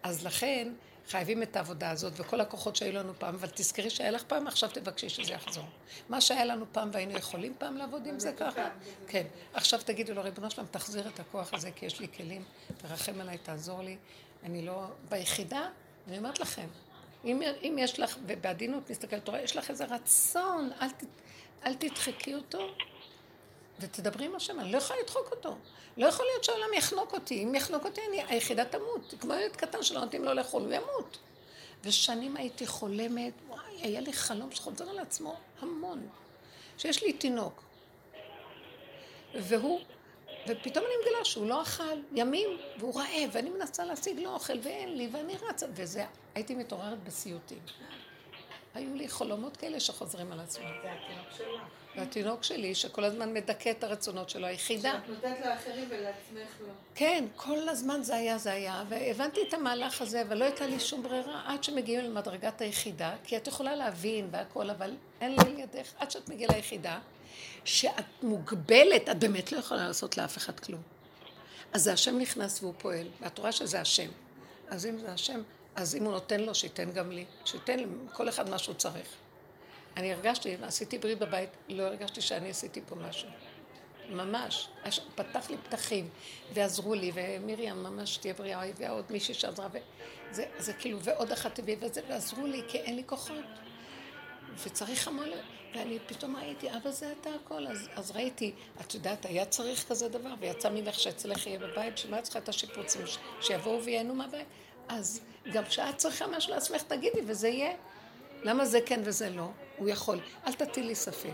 אז לכן, חייבים את העבודה הזאת, וכל הכוחות שהיו לנו פעם, אבל תזכרי שהיה לך פעם, עכשיו תבקשי שזה יחזור. מה שהיה לנו פעם והיינו יכולים פעם לעבוד עם זה ככה, כן. עכשיו תגידו לו, ריבונו שלם, תחזיר את הכוח הזה, כי יש לי כלים, תרחם עליי, תעזור לי. אני לא... ביחידה, אני אומרת לכם, אם, אם יש לך, ובעדינות מסתכלת, רואה, יש לך איזה רצון, אל, ת, אל תדחקי אותו, ותדברי עם השם, אני לא יכולה לדחוק אותו. לא יכול להיות שהעולם יחנוק אותי. אם יחנוק אותי, אני, היחידה תמות. כמו ילד קטן שלא נותנים לו לאכול, הוא ימות. ושנים הייתי חולמת, וואי, היה לי חלום שחוזר על עצמו המון. שיש לי תינוק. והוא, ופתאום אני מגלה שהוא לא אכל ימים, והוא רעב, ואני מנסה להשיג לו אוכל, ואין לי, ואני רצה, וזה, הייתי מתעוררת בסיוטים. היו לי חלומות כאלה שחוזרים על עצמם. זה התינוק שלך. והתינוק שלי, שכל הזמן מדכא את הרצונות שלו, היחידה. שאת נותנת לאחרים ולעצמך לא. כן, כל הזמן זה היה, זה היה, והבנתי את המהלך הזה, אבל לא הייתה לי שום ברירה עד שמגיעים למדרגת היחידה, כי את יכולה להבין והכל, אבל אין לי ידך, עד שאת מגיעה ליחידה, שאת מוגבלת, את באמת לא יכולה לעשות לאף אחד כלום. אז זה השם נכנס והוא פועל, ואת רואה שזה השם. אז אם זה השם, אז אם הוא נותן לו, שייתן גם לי, שייתן לכל אחד מה שהוא צריך. אני הרגשתי, עשיתי ברית בבית, לא הרגשתי שאני עשיתי פה משהו. ממש. פתח לי פתחים, ועזרו לי, ומרים ממש תהיה בריאה, הביאה עוד מישהי שעזרה, וזה זה כאילו, ועוד אחת הביאה וזה, ועזרו לי, כי אין לי כוחות. וצריך המון, ואני פתאום ראיתי, אבא זה אתה הכל, אז, אז ראיתי, את יודעת, היה צריך כזה דבר, ויצא ממך שאצלך יהיה בבית, שמה את צריכה את השיפוצים, שיבואו וייהנו מהבית? אז גם כשאת צריכה משהו לעצמך, תגידי, וזה יהיה. למה זה כן וזה לא? הוא יכול. אל תטילי ספק.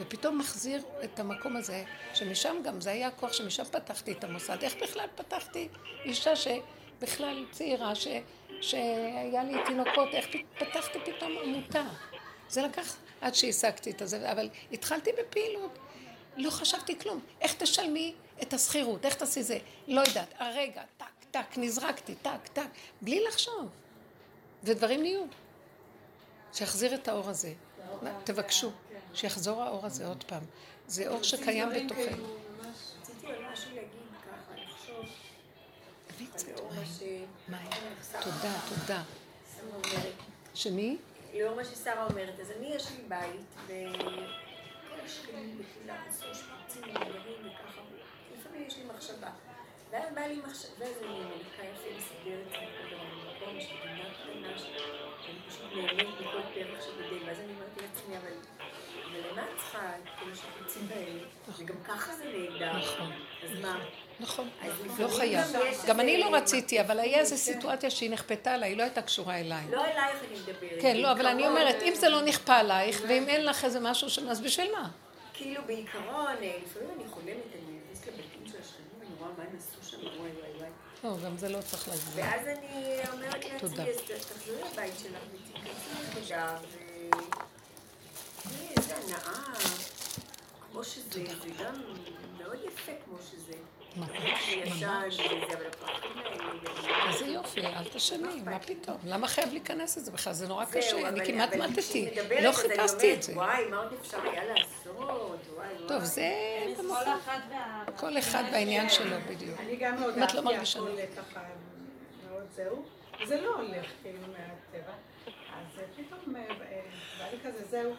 ופתאום מחזיר את המקום הזה, שמשם גם, זה היה הכוח שמשם פתחתי את המוסד. איך בכלל פתחתי אישה שבכלל צעירה, ש, שהיה לי תינוקות, איך פתחתי פתאום עמותה? זה לקח עד שהשגתי את זה, אבל התחלתי בפעילות. לא חשבתי כלום. איך תשלמי את השכירות? איך תעשי זה? לא יודעת. הרגע, טק, טק, נזרקתי, טק, טק, בלי לחשוב. ודברים נהיו. שיחזיר את האור הזה. תבקשו, שיחזור האור הזה עוד פעם. זה אור שקיים בתוכנו. רציתי משהו להגיד ככה, לחשוב. תודה, תודה. שמי? לאור מה ששרה אומרת, אז אני יש לי בית, וכל השכנים בקהילה עשו שפוצים ודברים וככה, לפעמים יש לי מחשבה. ואז בא לי מחשבה, ואז אני מלכה יפה מסגרת במקום של גינה קטנה, שאני פשוט נהנית מכל פרח שגדל, ואז אני אומרת לעצמי, אבל למה את צריכה את כל השפוצים האלה? וגם ככה זה נהדר. נכון. אז מה? נכון, לא חייב. גם אני לא רציתי, אבל היה איזו סיטואציה שהיא נכפתה עליי, היא לא הייתה קשורה אליי. לא אלייך אני מדברת. כן, לא, אבל אני אומרת, אם זה לא נכפה עלייך, ואם אין לך איזה משהו, אז בשביל מה? כאילו בעיקרון, לפעמים אני חולמת, אני נכנסת לבתים של השכנים, ואני רואה מה הם עשו שם, וואי וואי וואי. לא, גם זה לא צריך להגיד. ואז אני אומרת לעצמי, אז תחזרי לבית שלך ותיכנסי לחדר, ו... איזה הנאה, כמו שזה, זה גם מאוד יפה כמו שזה. ממש. איזה יופי, אל תשני, מה פתאום? למה חייב להיכנס לזה בכלל? זה נורא קשה, אני כמעט מתתי, לא חיפשתי את זה. וואי, מה עוד אפשר היה לעשות? טוב, זה כל אחד והעניין שלו בדיוק. אני גם מאוד אהבתי הכל ככה, מאוד זהו. זה לא הולך כאילו מהטבע. אז פתאום אה, בא לי כזה, זהו.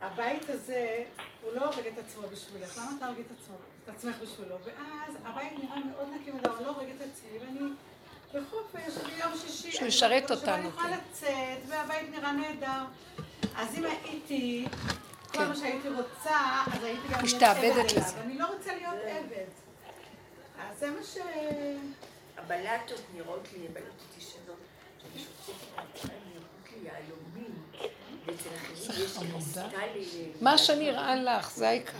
הבית הזה, הוא לא הורג את עצמו בשבילך, למה אתה הורג את עצמו? עצמך בשבילו? ואז הבית נראה מאוד נקי מדי, אני לא הורג את עצמי, ואני בחופש, ביום שישי, שהוא ישרת אותנו. אני יכולה כן. לצאת, והבית נראה נהדר. אז אם הייתי, כל כן. מה שהייתי רוצה, אז הייתי גם משתעבדת לזה. אני לא רוצה להיות עבד. אז זה מה ש... הבלטות נראות לי, הבלטות ישנות, שאני נראות לי יהלומים. מה שנראה לך, זה העיקר.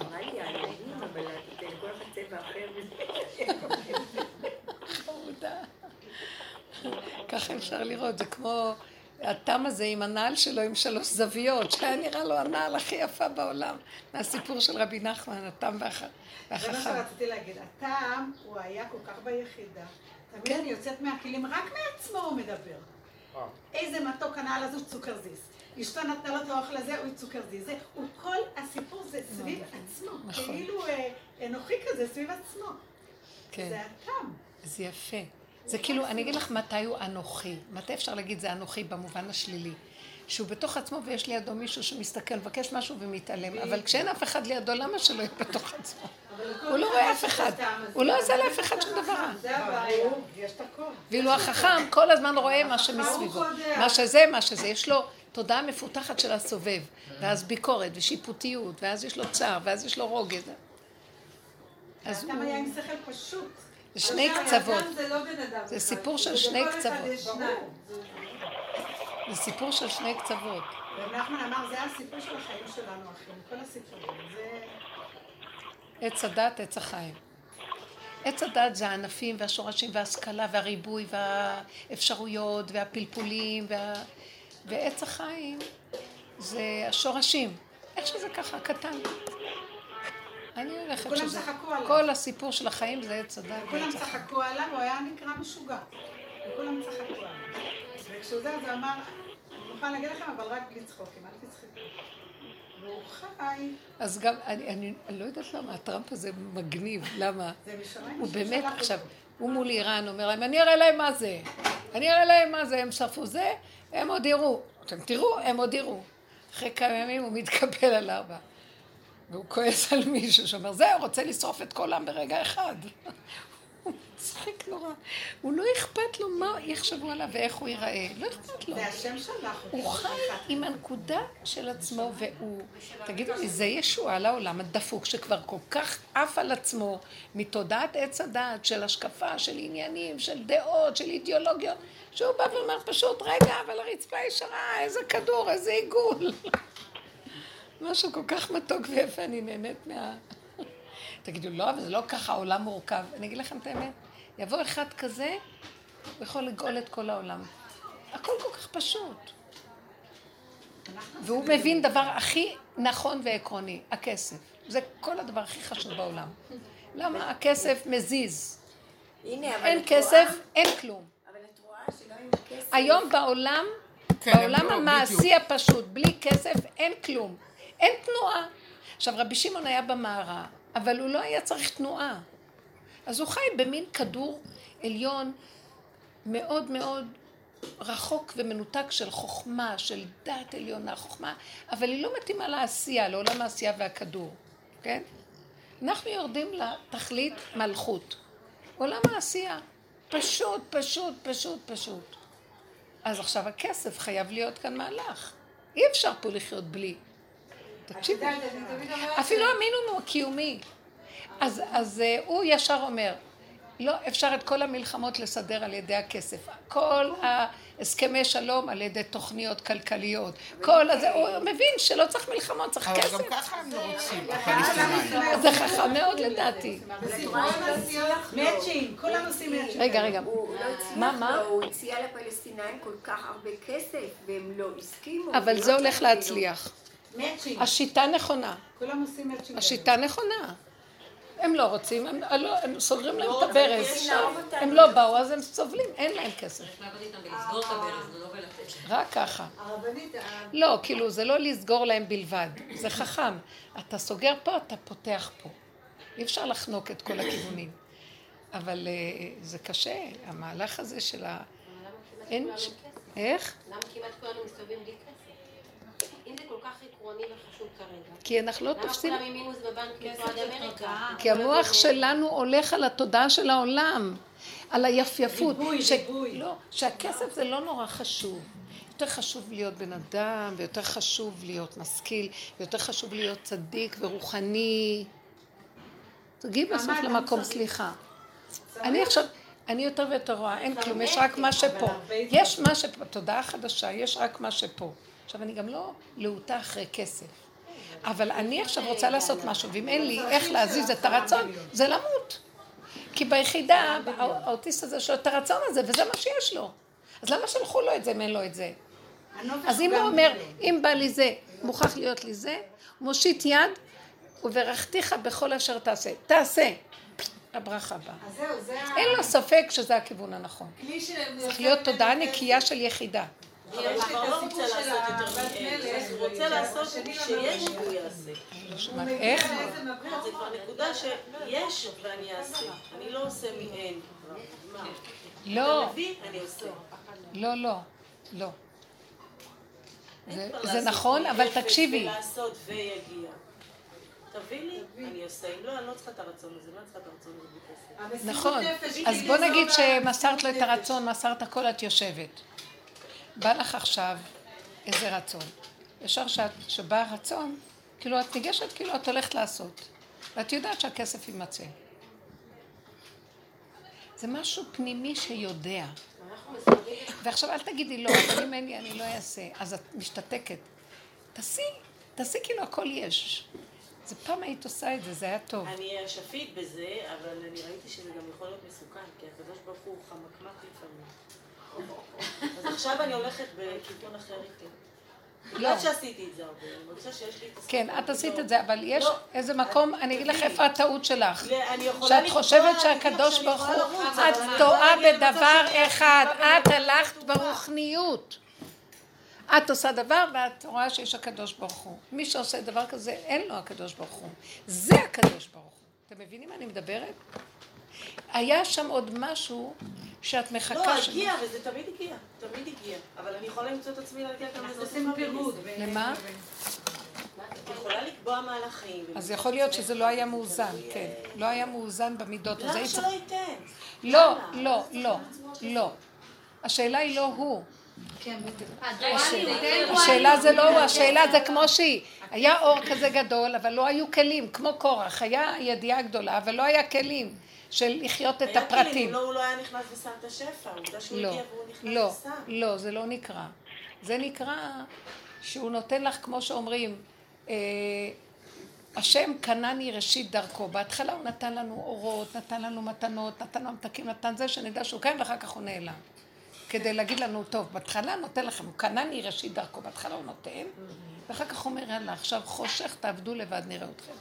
חמודה. ככה אפשר לראות, זה כמו התם הזה עם הנעל שלו עם שלוש זוויות, שהיה נראה לו הנעל הכי יפה בעולם, מהסיפור של רבי נחמן, התם והחכם. זה מה שרציתי להגיד, התם, הוא היה כל כך ביחידה. תמיד כן. אני יוצאת מהכלים, רק מעצמו הוא מדבר. איזה מתוק הנעל הזו צוקרזיס. אשתו נתנה לו את האוכל הזה, הוא צוקרזיס. זה, הוא כל הסיפור זה סביב עצמו. נכון. כאילו אה, אנוכי כזה, סביב עצמו. כן. זה התם. זה יפה. זה כאילו, אני אגיד לך מתי הוא אנוכי. מתי אפשר להגיד זה אנוכי במובן השלילי. שהוא בתוך עצמו ויש לידו מישהו שמסתכל, מבקש משהו ומתעלם. אבל כשאין אף אחד לידו, למה שלא יהיה בתוך עצמו? הוא לא רואה אף אחד. הוא לא עושה לאף אחד שום דבר. זה הבעיה. יש את הכל. ואילו החכם כל הזמן רואה מה שמסביבו. מה שזה, מה שזה. יש לו תודעה מפותחת של הסובב. ואז ביקורת ושיפוטיות, ואז יש לו צער, ואז יש לו רוגז. אז הוא... היה עם שכל פשוט. זה שני קצוות. זה לא. זה. סיפור של שני קצוות. זה סיפור של שני קצוות. רב נחמן אמר, זה הסיפור של החיים שלנו, אחים. כל הסיפורים. זה... עץ הדת, עץ החיים. עץ הדת זה הענפים והשורשים וההשכלה והריבוי והאפשרויות והפלפולים וה... ועץ החיים זה השורשים. איך שזה ככה, קטן. אני הולכת כולם שזה... צחקו עליו. כל הסיפור של החיים זה עץ הדת כולם. צחקו עליו, הוא היה נקרא משוגע. וכולם צחקו עליו. וכשהוא זה, אז הוא אמר, אני מוכן להגיד לכם, אבל רק בלי צחוקים, אל תצחקו. והוא חי, אז גם, אני, אני, אני לא יודעת למה, הטראמפ הזה מגניב, למה? זה משנה. הוא באמת, עכשיו, הוא מול איראן אומר להם, אני אראה להם מה זה. אני אראה להם מה זה, הם שרפו זה, הם עוד יראו. אתם תראו, הם עוד יראו. אחרי כמה ימים הוא מתקבל על ארבע. והוא כועס על מישהו שאומר, זהו, רוצה לשרוף את כל העם ברגע אחד. הוא מצחיק נורא. הוא לא אכפת לו מה יחשבו עליו ואיך הוא ייראה. לא אכפת לו. זה השם שלך. הוא חי עם הנקודה של עצמו, והוא, תגידו לי, זה ישועה לעולם הדפוק שכבר כל כך עף על עצמו מתודעת עץ הדעת של השקפה, של עניינים, של דעות, של אידיאולוגיות, שהוא בא ואומר פשוט, רגע, אבל הרצפה ישרה, איזה כדור, איזה עיגול. משהו כל כך מתוק ויפה, אני נהנית מה... תגידו, לא, אבל זה לא ככה, העולם מורכב. אני אגיד לכם את האמת, יבוא אחד כזה, הוא יכול לגאול את כל העולם. הכל כל כך פשוט. והוא מבין דבר הכי נכון ועקרוני, הכסף. זה כל הדבר הכי חשוב בעולם. למה הכסף מזיז? אין כסף, אין כלום. אבל את רואה שגם עם כסף... היום בעולם, כן, בעולם לא, המעשי. הפשוט, בלי כסף אין כלום. אין תנועה. עכשיו, רבי שמעון היה במערה, אבל הוא לא היה צריך תנועה. אז הוא חי במין כדור עליון מאוד מאוד רחוק ומנותק של חוכמה, של דעת עליונה, חוכמה, אבל היא לא מתאימה לעשייה, לעולם העשייה והכדור, כן? אנחנו יורדים לתכלית מלכות. עולם העשייה. פשוט, פשוט, פשוט, פשוט. אז עכשיו הכסף חייב להיות כאן מהלך. אי אפשר פה לחיות בלי. תקשיבו, אומרת אפילו המינימום הקיומי. אז, אז אה, הוא ישר אומר, לא אפשר את כל המלחמות לסדר על ידי הכסף. כל ההסכמי שלום על ידי תוכניות כלכליות. כל הזה, הוא מבין שלא צריך מלחמות, צריך אבל כסף. גם ככה הם לא רוצים. זה חכם מאוד לדעתי. כולם עושים מאצ'ינג. רגע, רגע. הוא לא הצליח מה, מה? הוא הציע לפלסטינאים כל כך הרבה כסף, והם לא הסכימו. אבל ולא זה הולך. להצליח. מאצ'ינג, השיטה נכונה. כולם עושים מאצ'ינג. השיטה נכונה. הם לא רוצים, הם, לא, הם סוגרים להם לא, את הברז. הם לא באו, אז הם סובלים, אין להם כסף. צריך לעבוד איתם ולסגור את הברז, לא בלתת. רק ככה. לא, כאילו, זה לא לסגור להם בלבד. זה חכם. אתה סוגר פה, אתה פותח פה. אי אפשר לחנוק את כל הכיוונים. אבל אה, זה קשה, המהלך הזה של ה... אין... איך? למה כמעט כולנו מסתובבים בלי כסף? אם זה כל כך עקרוני וחשוב כרגע, כי אנחנו לא למה תופסים... כולם עם מינוס בבנק משרד אמריקה? כי המוח שלנו הולך על התודעה של העולם, על היפייפות. ריבוי, ש... ריבוי. לא, שהכסף זה לא נורא חשוב. יותר חשוב להיות בן אדם, ויותר חשוב להיות משכיל, ויותר חשוב להיות צדיק ורוחני. תגיעי בסוף למקום. סליחה. אני עכשיו, אני יותר ויותר רואה, אין כלום, יש רק מה שפה. יש מה שפה, תודעה חדשה, יש רק מה שפה. עכשיו, אני גם לא להוטה אחרי כסף. אבל אני עכשיו רוצה לעשות משהו, ואם אין לי איך להזיז את הרצון, זה למות. כי ביחידה, האוטיסט הזה, יש לו את הרצון הזה, וזה מה שיש לו. אז למה שלחו לו את זה אם אין לו את זה? הנופש אז אם הוא אומר. אם בא לי זה, מוכרח להיות לי זה, מושיט יד, וברכתיך בכל אשר תעשה. תעשה. הברכה באה. אין לו ספק שזה הכיוון הנכון. צריך להיות תודעה נקייה של יחידה. אבל הוא כבר לא רוצה לעשות יותר מאין, הוא רוצה לעשות שיש והוא יעשה. איך? זה כבר נקודה שיש ואני אעשה. אני לא עושה מאין. מה? לא, עושה. לא, לא, לא. זה- נכון, אבל תקשיבי. ולעשות ויגיע. תביא לי, אני עושה. אם לא, אני לא צריכה את הרצון הזה. מה צריכה את הרצון הזה? נכון. אז בוא נגיד שמסרת לו את. הרצון, מסרת הכל, את יושבת. בא לך עכשיו איזה רצון. ישר שאת, שבא הרצון, כאילו את ניגשת, כאילו את הולכת לעשות. ואת יודעת שהכסף יימצא. זה משהו פנימי שיודע. ועכשיו אל תגידי לא, אבל אם אין לי אני לא אעשה. אז את משתתקת. תעשי, תעשי כאילו הכל יש. זה פעם היית עושה את זה, זה היה טוב. אני אשפית בזה, אבל אני ראיתי שזה גם יכול להיות מסוכן, כי הקדוש ברוך הוא חמקמק לפעמים. אז עכשיו אני הולכת בכיוון אחר איתי. בגלל שעשיתי את זה הרבה, אני מרגישה שיש לי את. כן, את עשית לא- את זה, אבל יש לא, איזה מקום, אני אגיד לך. איפה הטעות שלך. לא, שאת חושבת שהקדוש ברוך הוא, את טועה בדבר אחד, את הלכת. ברוחניות. את עושה דבר ואת רואה שיש הקדוש ברוך הוא. מי שעושה דבר כזה, אין לו הקדוש ברוך הוא. זה הקדוש ברוך הוא. אתם מבינים מה אני מדברת? היה שם עוד משהו שאת מחכה לא, שם. הגיע, וזה תמיד הגיע, תמיד הגיע. אבל אני יכולה למצוא את עצמי להגיע גם אנחנו לזה. עושים פירוד. למה? את יכולה לקבוע מהלכים. אז יכול להיות שזה לא היה מאוזן, כן. לא היה מאוזן במידות. למה שלא ייתן? לא, לא, לא, לא. השאלה היא לא הוא. השאלה זה לא הוא, השאלה זה כמו שהיא. היה אור כזה גדול, אבל לא היו כלים, כמו קורח. היה ידיעה גדולה, אבל לא היה כלים של לחיות את היה כלים, הפרטים. לא, הוא לא היה נכנס ושם את השפע, עובדה שהוא לא, הגיע והוא נכנס לא, ושם. לא, זה לא נקרא. זה נקרא שהוא נותן לך, כמו שאומרים, אה, השם קנני ראשית דרכו. בהתחלה הוא נתן לנו אורות, נתן לנו מתנות, נתן לנו מתקים, נתן זה, שנדע שהוא קיים ואחר כך הוא נעלם. כדי להגיד לנו, טוב, בהתחלה נותן לכם, הוא קנני ראשית דרכו, בהתחלה הוא נותן, ואחר כך אומר, יאללה, עכשיו חושך, תעבדו לבד, נראה אתכם.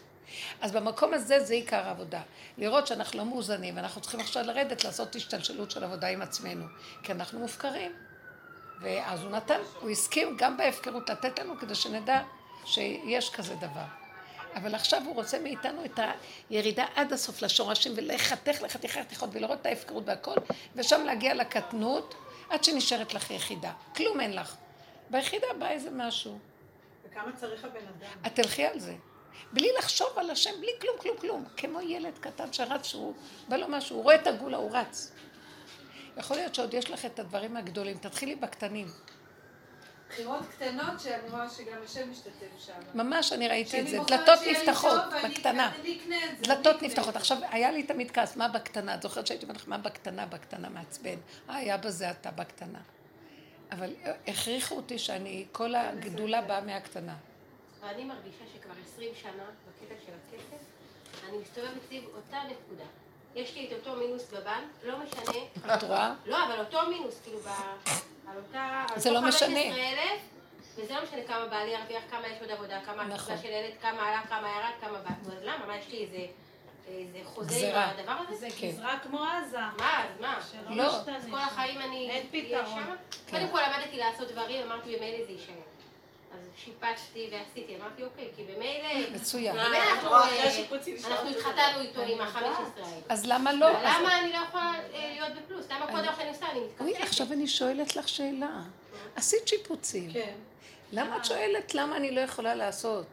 אז במקום הזה זה עיקר העבודה. לראות שאנחנו לא מאוזנים, ואנחנו צריכים עכשיו לרדת לעשות השתלשלות של עבודה עם עצמנו, כי אנחנו מופקרים. ואז הוא נתן, הוא הסכים גם בהפקרות לתת לנו כדי שנדע שיש כזה דבר. אבל עכשיו הוא רוצה מאיתנו את הירידה עד הסוף לשורשים ולחתך לחתיכי חתיכות ולראות את ההפקרות והכל, ושם להגיע לקטנות עד שנשארת לך יחידה. כלום אין לך. ביחידה בא איזה משהו. וכמה צריך הבן אדם? את תלכי על זה. בלי לחשוב על השם, בלי כלום, כלום, כלום. כמו ילד קטן שרץ, שהוא בא לו משהו, הוא רואה את הגולה, הוא רץ. יכול להיות שעוד יש לך את הדברים הגדולים. תתחילי בקטנים. בחירות קטנות שאני רואה שגם השם משתתף שם. ממש אני ראיתי את זה. דלתות נפתחות, בקטנה. דלתות נפתחות. עכשיו, היה לי תמיד כעס, מה בקטנה? את זוכרת שהייתי אומרת לך, מה בקטנה? בקטנה מעצבן. אה, היה בזה אתה בקטנה. אבל הכריחו אותי שאני, כל הגדולה באה מהקטנה. ואני מרגישה שכבר 20 שנה בקטע של הכסף, אני מסתובבת סביב אותה נקודה. יש לי את אותו מינוס בבנק, לא משנה. את רואה? לא, אבל אותו מינוס, כאילו, ב... על אותה... זה לא משנה. 15,000, וזה לא משנה כמה בעלי ירוויח, כמה יש עוד עבודה, כמה נכון. של ילד, כמה עלה, כמה ירד, כמה בא. אז למה? מה, יש לי איזה... איזה חוזה עם. הדבר הזה? זה כן. גזרה כמו עזה. מה, אז מה? שלא לא. משתנה. כל החיים אני אין פתרון. שמה? כן. קודם כל למדתי לעשות דברים, אמרתי במילא זה יישאר. שיפצתי ועשיתי, אמרתי אוקיי, כי במילא... מצוין. אנחנו, אה, התחתנו איתו עם ה-15 האלה. אז למה לא? למה אני לא יכולה אה, להיות בפלוס? למה כל דבר שאני עושה אני אוי, מתקפלת? עכשיו אני שואלת לך שאלה. עשית שיפוצים. כן. למה את שואלת למה אני לא יכולה לעשות?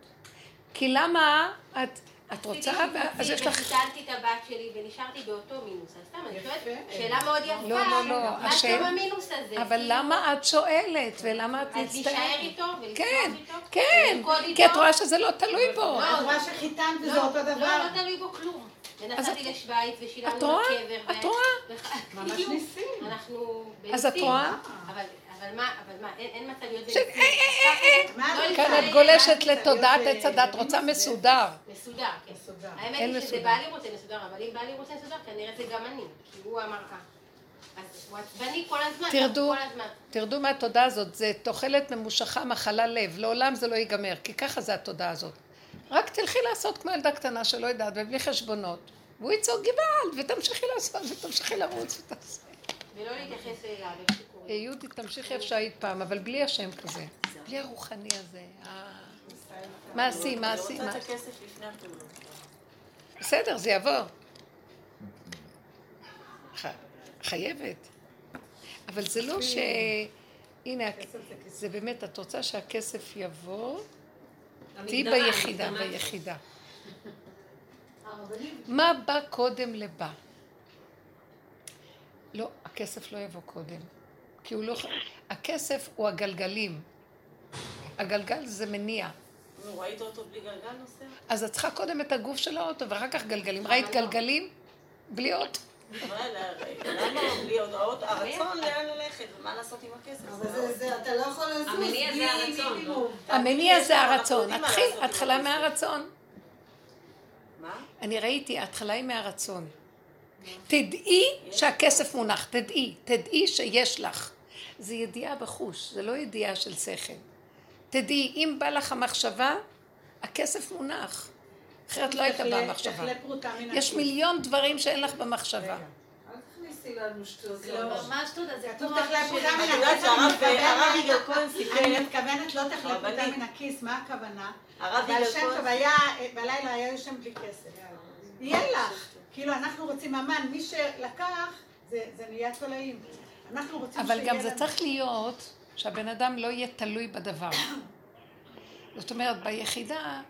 כי למה את, את רוצה, אז יש לך... וחיתנתי את הבת שלי ונשארתי באותו מינוס. אז סתם, אני. שואלת, שאלה מאוד יפה. לא, לא, לא, מה טוב המינוס הזה? אבל כאילו, למה את שואלת ולמה את אז להישאר מצטערת? איתו ולשמוח כן, איתו? כן, ולרקוד כי את? רואה שזה לא תלוי בו. לא, את רואה שחיתנת וזה לא, אותו לא, דבר? לא תלוי בו כלום. ונסעתי לשוויץ ושילמנו את רואה? לקבר. את רואה? ממש. ניסים. אנחנו אז את בניסים. רואה? אבל אבל מה, אבל מה, אין אין מצב להיות ש- אה, בניסים. אה, אה, מה לא את כאן גולשת לתודעת עץ הדת, אה, רוצה? מסודר. מסודר, כן. מסודר. האמת היא שזה. בעלי רוצה מסודר, אבל אם בעלי רוצה מסודר, כנראה זה גם אני, כי הוא אמר ככה. אז הוא עצבני כל הזמן, תרדו. כל הזמן. תרדו מהתודעה הזאת, זה תוחלת ממושכה מחלה לב, לעולם זה לא ייגמר, כי ככה זה התודעה הזאת. רק תלכי לעשות כמו ילדה קטנה שלא יודעת, ובלי חשבונות. והוא יצעוק גוואלד, ותמשיכי לעשות, ותמשיכי לרוץ ותעשי. ולא להתייחס אליו. אה, יהודית, תמשיכי איפה שהיית פעם, אבל בלי השם כזה. בלי הרוחני הזה. ה- מעשי, מעשי, אני רוצה מעשי. את הכסף לפני הפעולות. בסדר, זה יבוא. חייבת. אבל זה לא ש... הנה, זה באמת, את רוצה שהכסף יבוא, תהיי ביחידה. ביחידה. מה בא קודם לבא? לא, הכסף לא יבוא קודם. כי הוא לא... הכסף הוא הגלגלים. הגלגל זה מניע. נו, ראית אותו בלי גלגל נוסע? אז את צריכה קודם את הגוף של האוטו ואחר כך גלגלים. ראית גלגלים? בלי אוטו. למה בלי הודעות? הרצון לאן ללכת ומה לעשות עם הכסף. אבל זה אתה לא יכול לזוז המניע זה הרצון, מינימום. המניע זה הרצון. התחיל, התחלה. מהרצון. מה? אני ראיתי, ההתחלה היא מהרצון. תדעי שהכסף מונח, תדעי, תדעי שיש לך. זה ידיעה בחוש, זה לא ידיעה של שכל. תדעי, אם בא לך המחשבה, הכסף מונח. אחרת לא הייתה באה מן יש. מיליון דברים שאין לך במחשבה. לא. ממש תודה, זה כתוב כמו תאכלה אבא פרוטה שלי. מן את יודעת הכיס. שהרב אני הרב מתכוונת- יגאל כהן סיפר, אני מתכוונת לא תאכלה פרוטה הרבנית. מן הכיס, מה הכוונה? הרב אבל יגאל שם כהן טוב היה, בלילה היה יושן בלי כסף. יהיה לך. כאילו אנחנו רוצים אמן, מי שלקח, זה זה נהיה תולעים. אנחנו רוצים אבל גם זה. צריך להיות שהבן אדם לא יהיה תלוי בדבר. זאת אומרת, ביחידה,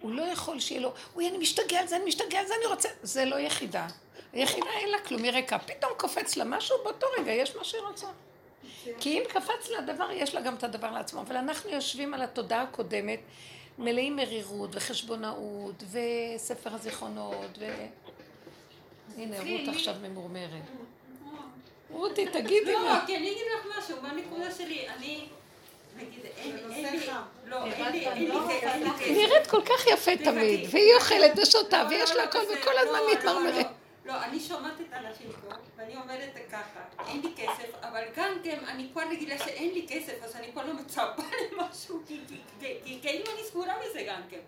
הוא לא יכול שיהיה לו, אוי, אני משתגע על זה, אני משתגע על זה, אני רוצה... זה לא יחידה. היחידה אין לה כלום, היא ריקה. פתאום קופץ לה משהו, באותו רגע יש מה שהיא רוצה. כי אם קפץ לה דבר, יש לה גם את הדבר לעצמו. אבל אנחנו יושבים על התודעה הקודמת, מלאים מרירות וחשבונאות וספר הזיכרונות ו... הנה, רות עכשיו ממורמרת. רותי, תגידי לא. כי אני אגיד לך משהו, מה הנקודה שלי? אני. לא, לי כל כך יפה תמיד, והיא אוכלת ושותה, ויש לה הכל, וכל הזמן מתמרמרת. לא, אני שומעת את האנשים פה, ואני אומרת ככה, אין לי כסף, אבל גם כן, אני כבר רגילה שאין לי כסף, אז אני כבר לא מצפה למשהו, כי כאילו אני סגורה מזה גם כן.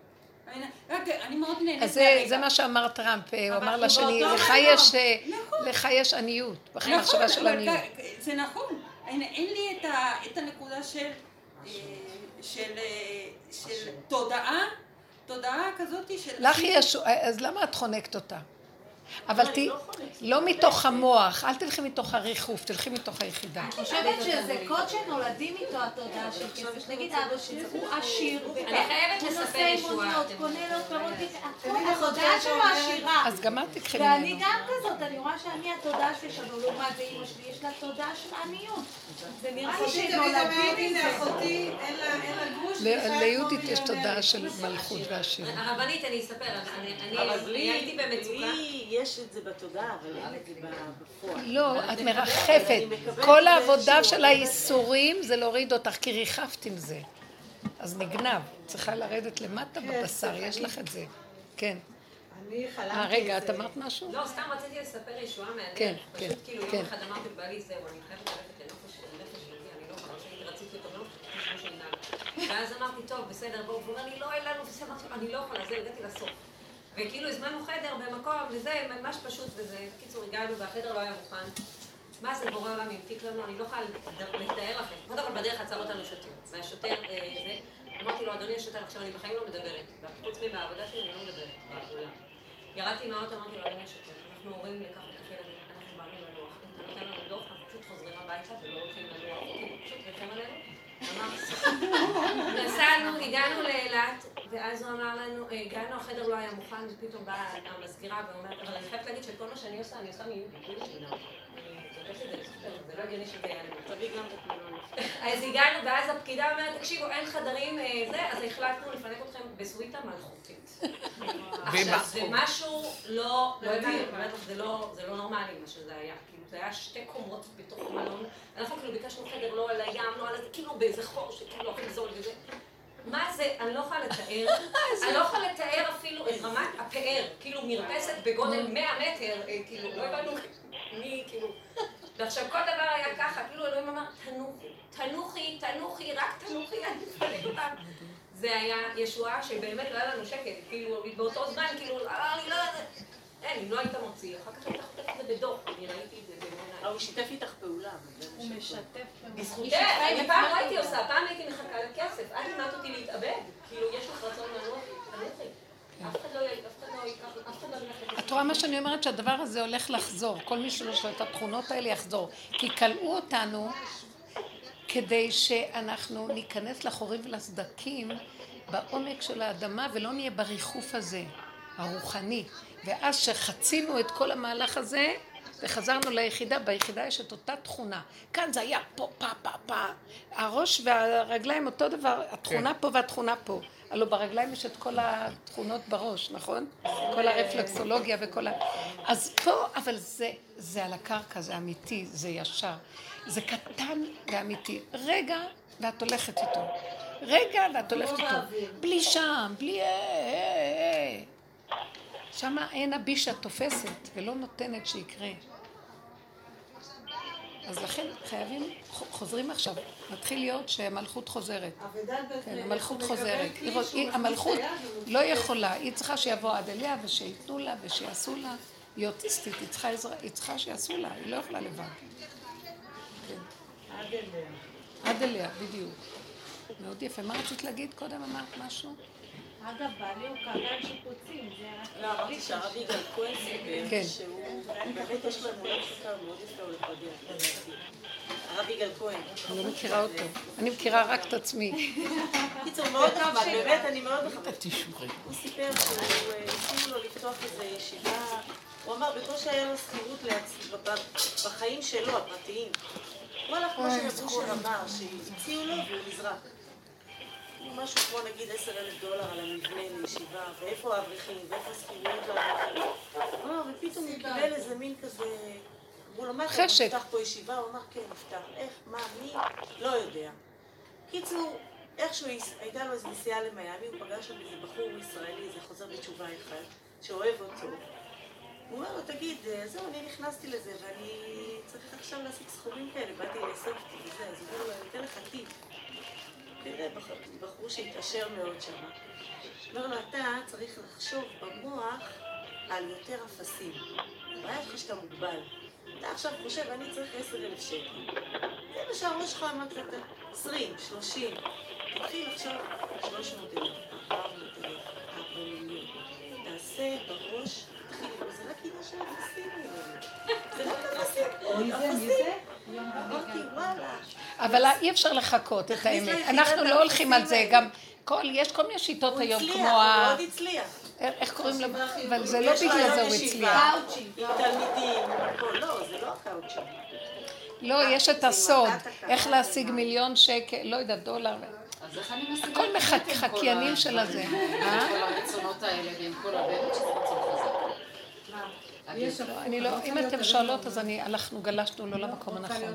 אני מאוד נהנית אז זה מה שאמר טראמפ, הוא אמר לשני, נכון. לך יש עניות, בכלל מחשבה של עניות. זה נכון, אין לי את הנקודה של של תודעה, תודעה כזאת של... לך יש, אז למה את חונקת אותה? אבל תהיי, לא, לא מתוך המוח, אל תלכי מתוך הריחוף, תלכי מתוך היחידה. אני חושבת שזה קוד שנולדים איתו התודעה של כסף. נגיד אבא שלי הוא עשיר, ונוסע עם מוניות, קונה לו פירות, התודעה שלו עשירה. אז גם את תקחי ממנו. ואני גם כזאת, אני רואה שאני התודעה שלי שם, לעומת זה אימא שלי, יש לה תודעה של עניות. זה נראה לי שנולדים. אחותי, אין לה גרוש. ליהודית יש תודעה של מלכות ועשירה. הרבנית, אני אספר, אני הייתי במצוקה. יש את זה בתודעה, אבל אין את זה בפועל. לא, את מרחפת. כל העבודה של האיסורים זה להוריד אותך, כי ריחפת עם זה. אז נגנב. צריכה לרדת למטה כן, בבשר, יש לך את זה. כן. אני חלמתי... אה, רגע, את אמרת משהו? לא, סתם רציתי לספר ישועה מהדרך. כן, כן. פשוט כאילו יום אחד אמרתי לבעלי, זהו, אני חייבת ללכת לנפש יהודי, אני לא יכולה, שהייתי רציתי אותו, לא ואז אמרתי, טוב, בסדר, בואו, והוא אומר לי, לא, אין לנו, לו, אני לא יכולה, זהו, הגעתי לסוף. וכאילו הזמנו חדר במקום, וזה ממש פשוט, וזה, בקיצור, הגענו והחדר לא היה מוכן. מה זה בורא עולם המתיק לנו, אני לא יכולה לתאר לכם. קודם כל בדרך עצר אותנו שוטר. והשוטר, אה, זה, אמרתי לו, אדוני השוטר, עכשיו אני בחיים לא מדברת. חוץ מהעבודה שלי אני לא מדברת. ירדתי מהאוטו, אמרתי לו, אדוני השוטר, אנחנו הורים לכך וכך ילדים, אנחנו באנו לנוח. אם אתה נותן לנו דוח, אנחנו פשוט חוזרים הביתה ולא הולכים לנוח. פשוט ריחם עלינו. נסענו, הגענו לאילת, ואז הוא אמר לנו, אה, הגענו, החדר לא היה מוכן, ופתאום באה המזכירה ואומרת, אבל אני חייבת להגיד שכל מה שאני עושה, אני עושה כאילו שינה. זה לא הגיוני שזה יעלה. תביא גם את אז הגענו, ואז הפקידה אומרת, תקשיבו, אין חדרים, אה, זה, אז החלטנו לפנק אתכם בסוויטה מלכותית. עכשיו, זה משהו לא, לא הביא, לא, זה לא נורמלי מה שזה היה. זה היה שתי קומות בתוך מלון. אנחנו כאילו ביקשנו חדר לא על הים, לא על זה, כאילו באיזה חור שכאילו הכי זול וזה. מה זה, אני לא יכולה לתאר, אני לא יכולה לתאר אפילו את רמת הפאר, כאילו מרפסת בגודל 100 מטר, אה, כאילו, לא הבנו מי, כאילו... ועכשיו כל דבר היה ככה, כאילו אלוהים אמר, תנוחי, תנוחי, תנוחי, רק תנוחי, אני מפלג אותם. זה היה ישועה שבאמת לא היה לנו שקט, כאילו, באותו זמן, כאילו, אמר לי, לא, אין, אם לא היית מוציא, אחר כך היית חוטף את זה בדוח, אני ראיתי את זה בעיניי. הוא שיתף איתך פעולה. הוא משתף פעולה. בזכותך, אני פעם לא הייתי עושה, פעם הייתי מחכה לכסף, את לימדת אותי להתאבד, כאילו, יש לך רצון לנוח, אף אחד לא, לא ייקח, את רואה מה שאני אומרת? שהדבר הזה הולך לחזור. כל מי שיש לו את התכונות האלה יחזור. כי כלאו אותנו כדי שאנחנו ניכנס לחורים ולסדקים בעומק של האדמה ולא נהיה בריחוף הזה, הרוחני. ואז שחצינו את כל המהלך הזה וחזרנו ליחידה, ביחידה יש את אותה תכונה. כאן זה היה פה, פה, פה, פה. הראש והרגליים אותו דבר, התכונה כן. פה והתכונה פה. הלוא ברגליים יש את כל התכונות בראש, נכון? כל הרפלקסולוגיה וכל ה... אז פה, אבל זה, זה על הקרקע, זה אמיתי, זה ישר. זה קטן ואמיתי. רגע, ואת הולכת איתו. רגע, ואת הולכת איתו. בלי שם, בלי... שם אין הבישה תופסת ולא נותנת שיקרה. אז לכן חייבים, חוזרים עכשיו, מתחיל להיות שהמלכות חוזרת. כן, המלכות חוזרת. המלכות לא יכולה, היא צריכה שיבוא עד אליה ושייתנו לה ושיעשו לה. היא אוטיסטית, היא צריכה עזרה, היא צריכה שיעשו לה, היא לא יכולה לבד. עד אליה. עד אליה, בדיוק. מאוד יפה. מה רצית להגיד קודם? אמרת משהו? אגב, בעלי הוא קבלן שיפוצים, זה רק... לא, אמרתי שהרב יגאל כהן סיפר כן. שהוא... באמת יש לו אמונה פשוטה מאוד יפה לפגר. הרב יגאל כהן. אני לא מכירה אותו. אני מכירה רק את עצמי. קיצור, מאוד נחמד, באמת, אני מאוד מחבקת. הוא סיפר שהציעו לו לפתוח איזו ישיבה, הוא אמר, בקושי היה לו שכירות בחיים שלו, הפרטיים. וואלה, כמו שנבושר אמר, שהציעו לו והוא נזרק. משהו כמו נגיד עשר אלף דולר על המבנה לישיבה, ואיפה האברכים, ואיפה השכירויות לאברכים. לא, ופתאום הוא קיבל איזה מין כזה... אמרו לו, מה אתה נפתח פה ישיבה? הוא אמר, כן, נפתח. איך? מה? מי? לא יודע. קיצור, איכשהו הייתה לו איזו נסיעה למיאמי, הוא פגש שם איזה בחור ישראלי, איזה חוזר בתשובה אחד, שאוהב אותו. הוא אומר לו, תגיד, אה, זהו, אני נכנסתי לזה, ואני צריך עכשיו להשיג סכומים כאלה, באתי לאסוף וזה, אז הוא אומר לו, אני אתן לך טיפ. בחור שהתעשר מאוד שם. אומר לו, אתה צריך לחשוב במוח על יותר אפסים. הבעיה לך שאתה מוגבל. אתה עכשיו חושב, אני צריך עשר אלף שקל. זה מה שהראש שלך אמרת, אתה עשרים, שלושים. תתחיל עכשיו שלוש מאות אלף. תעשה בראש, תתחיל, זה רק עניין של אפסים זה רק אפסים. אבל אי אפשר לחכות את האמת. אנחנו לא הולכים על זה, גם כל, יש כל מיני שיטות היום, כמו ה... הוא מאוד הצליח. איך קוראים לו? אבל זה לא בגלל זה הוא הצליח. עם תלמידים, לא, זה לא הקאוצ'י. לא, יש את הסוד, איך להשיג מיליון שקל, לא יודעת, דולר. אז איך אני משיגה כל מחקיינים של הזה. כל הרצונות האלה ועם כל הבאמת שזה רצון לא, אם אתם שואלות אז אני, הלכנו, גלשנו לא למקום הנכון.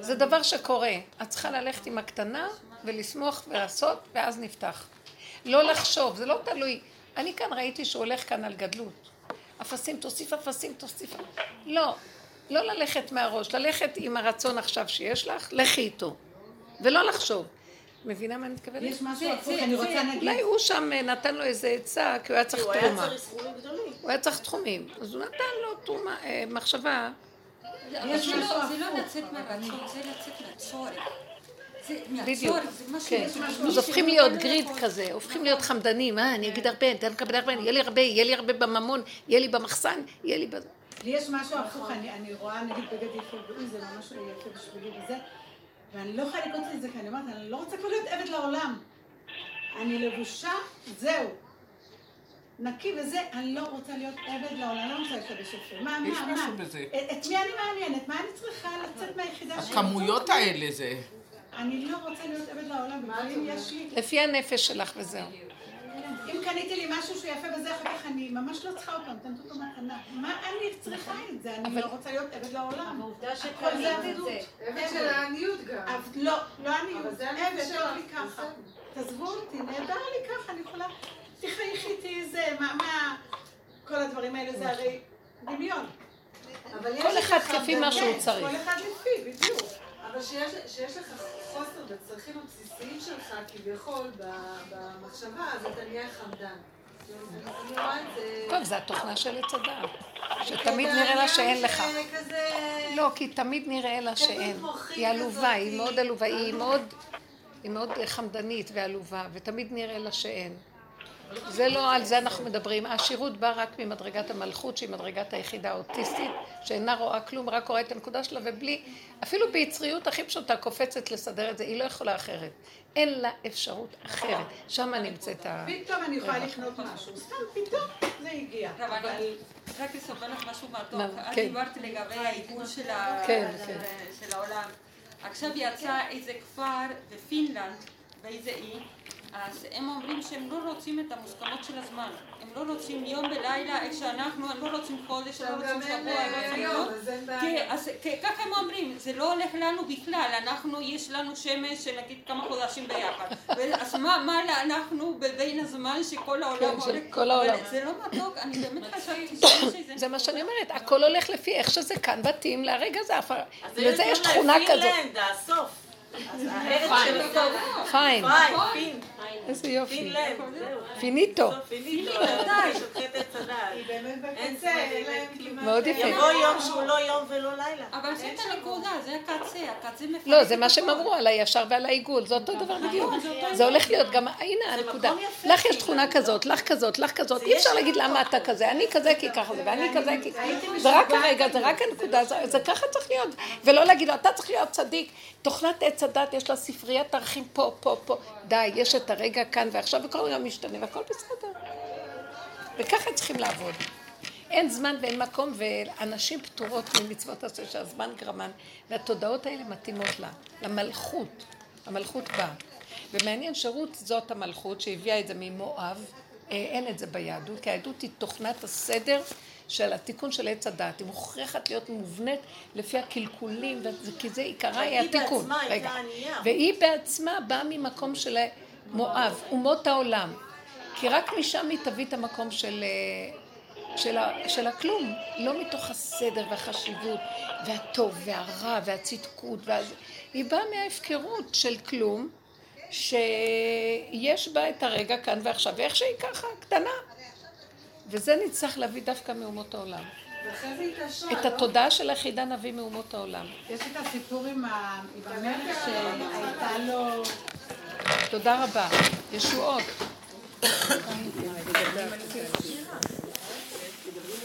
זה דבר שקורה. את צריכה ללכת עם הקטנה ולשמוח ולעשות, ואז נפתח. לא לחשוב, זה לא תלוי. אני כאן ראיתי שהוא הולך כאן על גדלות. אפסים, תוסיף אפסים, תוסיף... לא, לא ללכת מהראש, ללכת עם הרצון עכשיו שיש לך, לכי איתו. ולא לחשוב. מבינה מה אני מתכוונת? יש משהו הפוך, אני רוצה להגיד. אולי הוא שם נתן לו איזה עצה, כי הוא היה צריך תרומה. הוא היה צריך סכומים גדולים. הוא היה צריך תחומים. אז הוא נתן לו תרומה, מחשבה. זה לא לצאת מהרצון, זה לצאת מהצורך. בדיוק, כן. אז הופכים להיות גריד כזה, הופכים להיות חמדנים, אה, אני אגיד הרבה, אני אקבל הרבה, יהיה לי הרבה, יהיה לי הרבה בממון, יהיה לי במחסן, יהיה לי בזה. לי יש משהו הפוך, אני רואה נגיד בגד יפה, זה ממש יפה בשבילי וזה, ואני לא יכולה לקרות את זה, כי אני אומרת, אני לא רוצה כבר להיות עבד לעולם. אני לבושה, זהו. נקי וזה, אני לא רוצה להיות עבד לעולם, אני לא רוצה לקדש יפה. מה, מה, מה? בזה. את מי אני מעניינת? מה אני צריכה לצאת מהיחידה שלי? הכמויות האלה זה... אני לא רוצה להיות עבד לעולם, ואם יש לי... לפי הנפש שלך וזהו. אם קניתי לי משהו שיפה וזה, אחר כך אני ממש לא צריכה אותו, נותנת אותו מתנה. מה אני צריכה את זה? אני לא רוצה להיות עבד לעולם. העובדה שקנית את זה. עבד של העניות גם. לא, לא עניות. עבד לא לי ככה. תעזבו אותי, נהדר לי ככה, אני יכולה... תחייכי איתי זה, מה... כל הדברים האלה זה הרי דמיון. כל אחד כפי מה שהוא צריך. כל אחד לפי, בדיוק. אבל שיש לך חוסר בצרכים הבסיסיים שלך כביכול במחשבה, אז אתה נהיה חמדן. טוב, זה התוכנה של עץ הדעת. שתמיד נראה לה שאין לך. לא, כי תמיד נראה לה שאין. היא עלובה, היא מאוד עלובה, היא מאוד... היא מאוד חמדנית ועלובה, ותמיד נראה לה שאין. זה לא, על זה אנחנו מדברים. העשירות באה רק ממדרגת המלכות, שהיא מדרגת היחידה האוטיסטית, שאינה רואה כלום, רק רואה את הנקודה שלה, ובלי, אפילו ביצריות הכי פשוטה, קופצת לסדר את זה, היא לא יכולה אחרת. אין לה אפשרות אחרת. שם נמצאת ה... פתאום אני יכולה לקנות משהו, סתם, פתאום זה הגיע. אבל רק אספר לך משהו מתוק. את כן. דיברת לגבי העיגול של כן, כן. העולם. עכשיו יצא איזה כפר בפינלנד, באיזה אי, אז הם אומרים שהם לא רוצים את המוסכמות של הזמן. הם לא רוצים יום ולילה, איך שאנחנו, הם לא רוצים חודש, לא רוצים שבוע, לא רוצים יום. אז ככה הם אומרים, זה לא הולך לנו בכלל, אנחנו, יש לנו שמש של נגיד כמה חודשים ביחד. אז מה אנחנו בבין הזמן שכל העולם הולך? כל העולם. זה לא מתוק, אני באמת חשבתי שזה... זה מה שאני אומרת, הכל הולך לפי איך שזה כאן מתאים להרגע הזה. לזה יש תכונה כזאת. אז הארץ של הסוף. fine. fine. איזה יופי. זהו. finito. אין להם כמעט... מאוד יפה. יבוא יום שהוא לא יום ולא לילה. אבל זאת הנקודה, זה הקצה, הקצה מפרק. לא, זה מה שהם אמרו על הישר ועל העיגול, זה אותו דבר בדיוק. זה הולך להיות גם, הנה הנקודה. לך יש תכונה כזאת, לך כזאת, לך כזאת, אי אפשר להגיד למה אתה כזה, אני כזה כי ככה זה, ואני כזה כי... זה רק הרגע, זה רק הנקודה, זה ככה צריך להיות. ולא להגיד לו, אתה צריך להיות צדיק. תוכנת עץ הדת יש לה ספריית ערכים פה, פה, פה. די, יש את הרגע כאן ועכשיו, וכל רגע משתנה, והכל בסדר. וככה צריכים לעבוד. אין זמן ואין מקום, ואנשים פטורות ממצוות עשה שהזמן גרמן, והתודעות האלה מתאימות לה, למלכות. המלכות באה. ומעניין, שרות זאת המלכות שהביאה את זה ממואב, אה, אין את זה ביהדות, כי היהדות היא תוכנת הסדר של התיקון של עץ הדת, היא מוכרחת להיות מובנית לפי הקלקולים, כי זה עיקרה היא התיקון. והיא בעצמה ענייה. והיא בעצמה באה ממקום של מואב, אומות העולם. כי רק משם היא תביא את המקום של, של, ה, של הכלום, לא מתוך הסדר והחשיבות והטוב והרע והצדקות. וה... היא באה מההפקרות של כלום, שיש בה את הרגע כאן ועכשיו, ואיך שהיא ככה, קטנה. וזה נצטרך להביא דווקא מאומות העולם. את לא? התודעה של היחידה נביא מאומות העולם. יש את הסיפור עם המלך שהייתה לו... תודה רבה. ישועות.